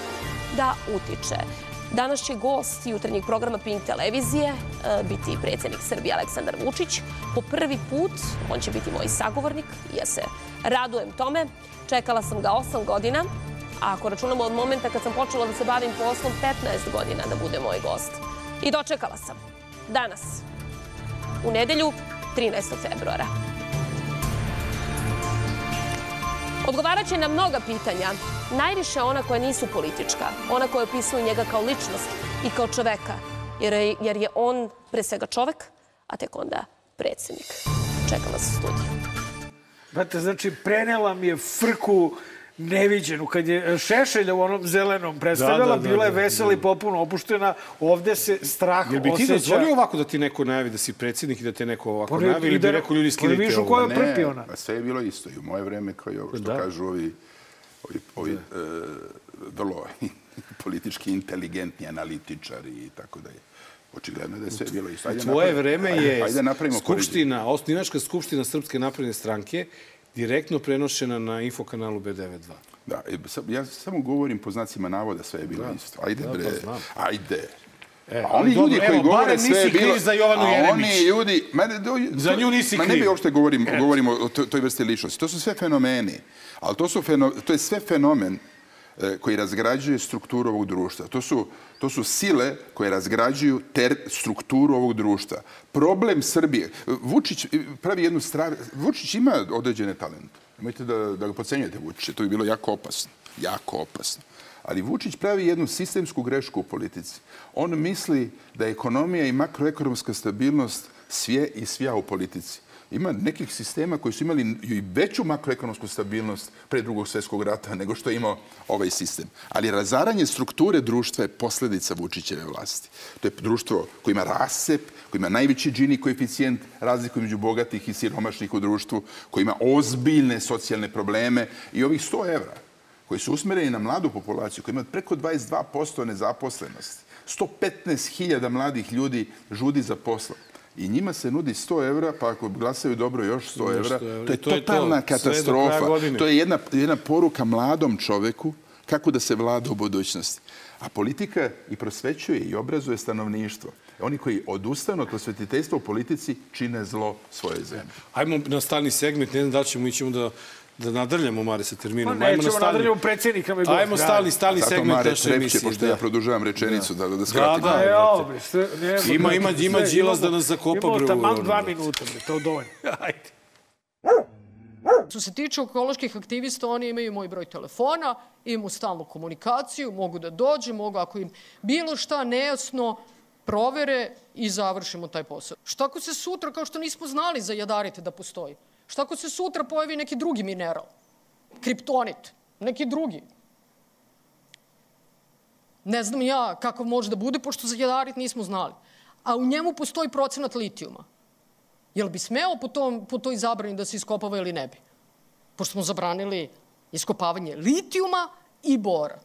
da utiče. Danas će gost jutarnjeg programa Pink televizije e, biti predsednik Srbije Aleksandar Vučić. Po prvi put on će biti moj sagovornik ja se radujem tome. Čekala sam ga 8 godina, a ako računamo od momenta kad sam počela da se bavim poslom, 15 godina da bude moj gost. I dočekala sam. Danas, u nedelju, 13. februara. Odgovarat će na mnoga pitanja, najviše ona koja nisu politička, ona koja opisuju njega kao ličnost i kao čoveka, jer je, jer je on pre svega čovek, a tek onda predsednik. Čekam vas u studiju. Brate, znači, prenela mi je frku neviđenu. Kad je Šešelja u onom zelenom predstavljala, Da, da, da, bila je da, vesela i popuno opuštena. Ovde se strah Jel bi ti osjeća... dozvolio ovako da ti neko najavi da si predsjednik i da te neko ovako Pa ne, najavi ili da- bi rekao ljudi pa skidajte u ovo? kojoj- Ne, prpi ona. pa sve je bilo isto i u moje vreme kao i ovo što Da. kažu ovi, ovi, ovi e, vrlo [LAUGHS] politički inteligentni analitičari i tako da je. Očigledno je da je sve bilo isto. Ajde Tvoje napravimo- vreme ajde- je ajde napravimo skupština, osnivačka skupština Srpske napredne stranke direktno prenošena na infokanalu B92. Da, e, ja samo govorim po znacima navoda, sve je bilo isto. Ajde, Da, pa bre, znam. ajde. E, a oni ljudi dobro, koji evo, govore sve je bilo... kriv za Jovanu a Jeremić. oni ljudi... Ma, ne, do, Za nju nisi ma ne kriv. bi uopšte govorim, govorimo o toj, vrsti ličnosti. To su sve fenomeni. Ali to, su feno, to je sve fenomen koji razgrađuje strukturu ovog društva. To su, to su sile koje razgrađuju ter, strukturu ovog društva. Problem Srbije... Vučić pravi jednu stvar... Vučić ima određene talente. Nemojte da, da ga pocenjujete Vučića. To bi bilo jako opasno. Jako opasno. Ali Vučić pravi jednu sistemsku grešku u politici. On misli da je ekonomija i makroekonomska stabilnost sve i svija u politici. Ima nekih sistema koji su imali i veću makroekonomsku stabilnost pre drugog svjetskog rata nego što je imao ovaj sistem. Ali razaranje strukture društva je posljedica Vučićeve vlasti. To je društvo koje ima rasep, koje ima najveći džini koeficijent razliku među bogatih i siromašnih u društvu, koji ima ozbiljne socijalne probleme i ovih 100 evra koji su usmereni na mladu populaciju, koji ima preko 22% nezaposlenosti. 115.000 mladih ljudi žudi za posla. I njima se nudi 100 evra, pa ako glasaju dobro još 100 evra, 100 evra. to je to. totalna katastrofa. To je jedna, jedna poruka mladom čoveku kako da se vlada u budućnosti. A politika i prosvećuje i obrazuje stanovništvo. Oni koji odustanu od prosvetiteljstva u politici čine zlo svoje zemlje. Ajmo na stalni segment, ne znam da ćemo, ićemo da, da nadrljamo Mare sa Pa terminom. nećemo nadrljamo predsjednika. me Ajmo gost. stalni, stalni Zato segment Mare naše emisije. pošto da. ja produžavam rečenicu da, da skratim. Da, da. Ovo, bre, sve, nema, Ima- ima- ima imamo- da nas zakopa, Imamo bre, u taman dva minuta, bre, to dovoljno. [LAUGHS] Ajde. Što se tiče ekoloških aktivista, oni imaju moj broj telefona, imaju stalnu komunikaciju, mogu da dođu, mogu ako im bilo šta nejasno provere i završimo taj posao. Šta ako se sutra, kao što nismo znali za jadarite da postoji, šta ako se sutra pojavi neki drugi mineral, kriptonit, neki drugi, ne znam ja kakav može da bude, pošto za jadarit nismo znali. A u njemu postoji procenat litijuma. Jel bi smeo po, tom, po toj zabrani da se iskopava ili ne bi? Pošto smo zabranili iskopavanje litijuma i bora.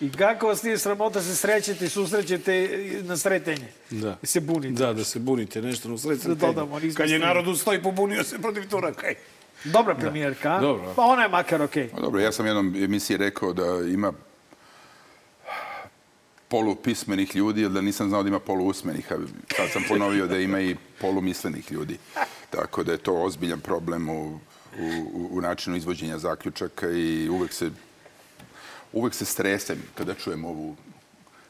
I kako vas nije sramota se srećete i susrećete na sretenje? Da. I se bunite. Da, da se bunite nešto u sred Da dodamo, nismo Kad je narod ustao i pobunio se protiv Turaka. ej. Dobra premijerka, a? Dobro. Pa ona je makar okej. Pa dobro, ja sam jednom emisiji rekao da ima polupismenih ljudi, ili da nisam znao da ima poluusmenih, a sad sam ponovio da ima i polumislenih ljudi. Tako da je to ozbiljan problem u, u, u načinu izvođenja zaključaka i uvek se, uvek se stresem kada čujem ovu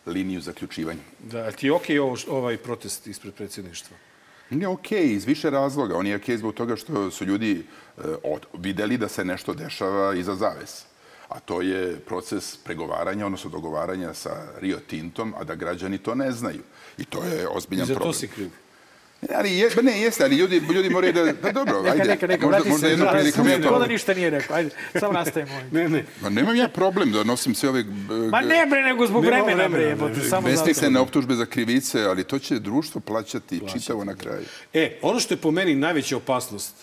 liniju zaključivanja. Da, a ti je okej ovo, ovaj protest ispred predsjedništva? Nije okej iz više razloga. On je okej zbog toga što su ljudi od, videli da se nešto dešava iza zavesa. A to je proces pregovaranja, odnosno dogovaranja sa Rio Tintom, a da građani to ne znaju. I to je I ozbiljan za to problem. si kriv. Ali je, ba ne, jeste, ali ljudi, ljudi moraju da... Pa dobro, Neka, ajde. neka, neka, možda, vrati možda se. jednom Da, prilikom Ko to... da ništa nije rekao. Ajde, samo nastavimo. Ne, ne. Ma nemam ja problem da nosim sve ove... Ma ne bre, nego zbog Nema vremena, vremena, bre, jebote, ne, samo Besmislene zato. optužbe za krivice, ali to će društvo plaćati čitavo na kraju. E, ono što je po meni najveća opasnost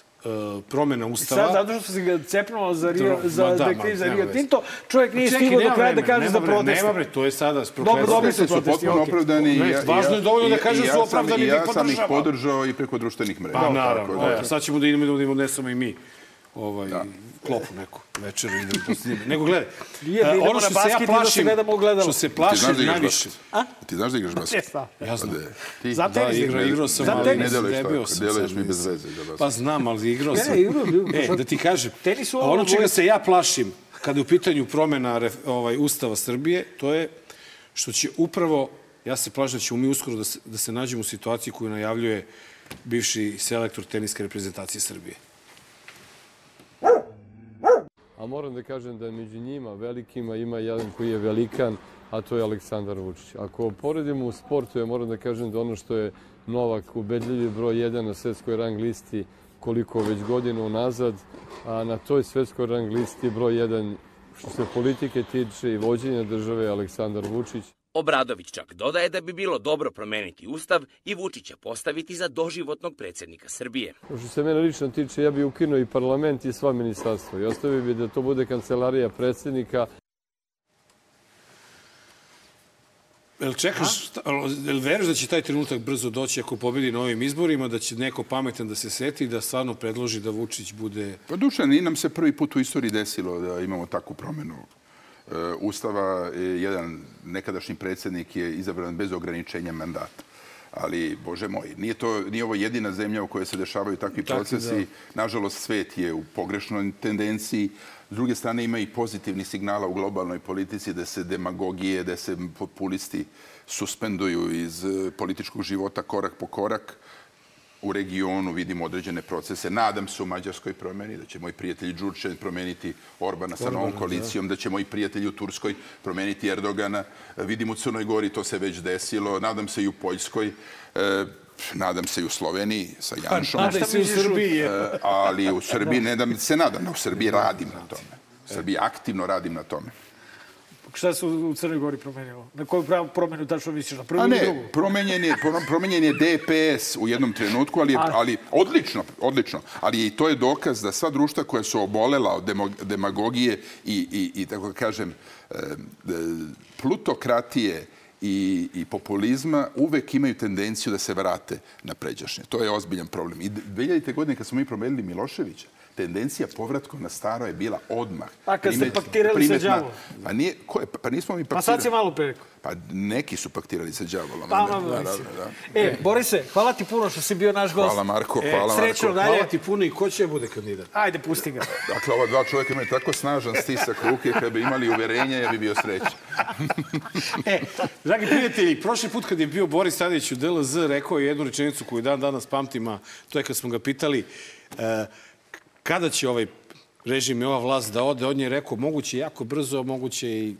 promena Ustava... Sad, zato što si ga cepnuo za, Rio, Ma za, da, da, ma, za Rio. Tinto, čovjek nije Čekaj, stigao do kraja da kaže za proteste. Nema bre, to je sada Dobro, dobri su Protesti su protesti, potpuno okej. opravdani. i Ne, ja- važno je dovoljno da i- i da su opravdani i i da Ja sam ih podržao i preko društvenih mreža. Pa naravno, Tako da- e, sad ćemo da idemo da idemo nesamo i mi ovaj, klopu neku večeru idemo to snimati. Nego gledaj, [LAUGHS] Nije, da e, idemo ono što na se ja basket i da se plašim, gledamo u što se Ti znaš da igraš najviše. basket? Ti znaš da igraš basket? Jesam. Ja znam. Da, ti- Za Da, tenis igrao, igraš. igrao sam, Za ali tenis. Ne deluješ debio tako, sam. deluješ sad, mi bez nisam. veze za basket. Pa znam, ali igrao sam. ne, igrao, igrao. E, da ti kažem, Tenis u ono ovom čega se ja plašim kada je u pitanju promena ref- ovaj, Ustava Srbije, to je što će upravo, ja se plašim da ćemo mi uskoro da se, da se nađemo u situaciji koju najavljuje bivši selektor teniske reprezentacije Srbije. A moram da kažem da među njima, velikima, ima jedan koji je velikan, a to je Aleksandar Vučić. Ako poredimo u sportu, ja moram da kažem da ono što je Novak ubedljivi broj jedan na svetskoj rang listi koliko već godina unazad, a na toj svetskoj rang listi broj jedan što se politike tiče i vođenja države je Aleksandar Vučić. Obradović čak dodaje da bi bilo dobro promeniti ustav i Vučića postaviti za doživotnog predsjednika Srbije. Što se mene lično tiče, ja bih ukinuo i parlament i sva ministarstva i ostavio bi da to bude kancelarija predsjednika, Jel čekaš, šta- jel veruješ da će taj trenutak brzo doći ako pobedi na ovim izborima, da će neko pametan da se seti i da stvarno predloži da Vučić bude... Pa Dušan, nije nam se prvi put u istoriji desilo da imamo takvu promenu Ustava. E, Jedan nekadašnji predsjednik je izabran bez ograničenja mandata. Ali, Bože moj, nije, to, nije ovo jedina zemlja u kojoj se dešavaju takvi Takvi, procesi. Nažalost, svet je u pogrešnoj tendenciji. S druge strane, ima i pozitivni signala u globalnoj politici da se demagogije, da se populisti suspenduju iz e, političkog života korak po korak u regionu vidimo određene procese. Nadam se u Mađarskoj promeni, da će moj prijatelj Đurčev promeniti Orbana sa novom koalicijom, da će moji prijatelji u Turskoj promeniti Erdogana. Vidim u Crnoj Gori, to se već desilo. Nadam se i u Poljskoj. E, nadam se i u Sloveniji sa Janšom. Nadaj se u Srbiji. E, ali u Srbiji ne da se nadam, u Srbiji radim na tome. U Srbiji aktivno radim na tome. Šta se u Crnoj Gori promenilo? Na koju pravu promenu tačno misliš? Na prvu A ili drugu? promenjen je, pro- promenjen je DPS u jednom trenutku, ali, je- ali odlično, odlično. Ali i to je dokaz da sva društva koja su obolela od demagogije i, i, i tako da kažem, e, e, plutokratije i, i populizma uvek imaju tendenciju da se vrate na pređašnje. To je ozbiljan problem. I 2000. godine kad smo mi promenili Miloševića, tendencija povratkom na staro je bila odmah. A kad ste Primet- paktirali sa primetna- đavolom? Pa, nije, ko je, pa nismo mi Pa paktirali. sad si malo pre rekao. Pa neki su paktirali sa đavolom. Pa, Da, da, da, da. E, Borise, hvala ti puno što si bio naš gost. Hvala Marko, E, hvala Srećno Marko. dalje. Hvala ti puno i ko će bude kandidat? Ajde, pusti ga. [LAUGHS] Dakle, ova dva čovjeka imaju tako snažan stisak ruke, kad bi imali uverenje, ja bi bio srećan. E, dragi prijatelji, prošli put kad je bio Boris Tadić u DLZ, rekao je jednu rečenicu koju dan danas pamtim, a to je kad smo ga pitali e, kada će ovaj režim i ova vlast da ode, on je rekao moguće jako brzo, moguće i...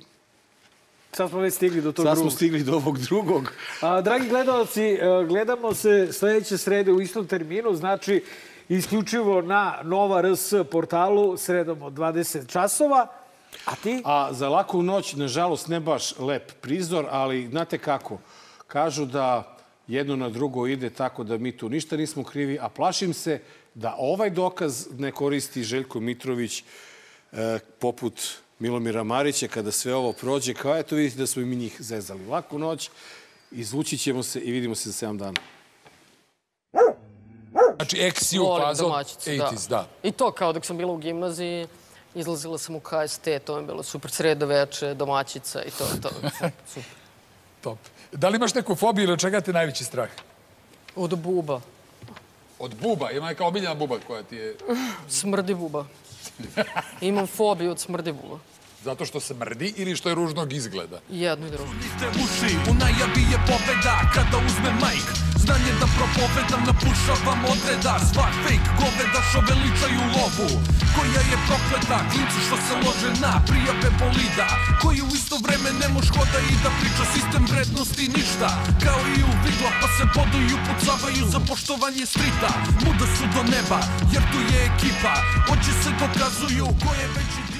Sad smo već stigli do tog Sad smo drugog. stigli do ovog drugog. A, dragi gledalci, e, gledamo se sledeće srede u istom terminu, znači isključivo na Nova RS portalu sredom od 20 časova. A ti? A za laku noć, nažalost, ne baš lep prizor, ali znate kako? Kažu da jedno na drugo ide tako da mi tu ništa nismo krivi, a plašim se da ovaj dokaz ne koristi Željko Mitrović e, poput Milomira Marića kada sve ovo prođe, kao eto vidite da smo i mi njih zezali. Laku noć, izvući ćemo se i vidimo se za 7 dana. Znači, Volim fazu domaćicu, 80s, da. I to kao dok sam bila u gimnaziji, izlazila sam u KST, to mi je bilo super sredo veče, domaćica i to, to. Super. [LAUGHS] Top. Da li imaš neku fobiju ili čega te najveći strah? Od buba. Od buba? Ima neka omiljena buba koja ti je... Smrdi buba. Imam fobiju od smrdi buba. Zato što se mrdi ili što je ružnog izgleda? Jedno i drugo. Te uši, u najavi je pobeda kada uzme majk Znanje da propovedam, napušavam odreda. Sva fake goveda što veličaju lovu. Koja je prokleta, klinci što se lože na prijave bolida. Koji u isto vreme ne moš hoda i da priča sistem vrednosti ništa. Kao i u vigla pa se boduju, pucavaju za poštovanje strita. Muda su do neba jer tu je ekipa. Oči se dokazuju ko je veći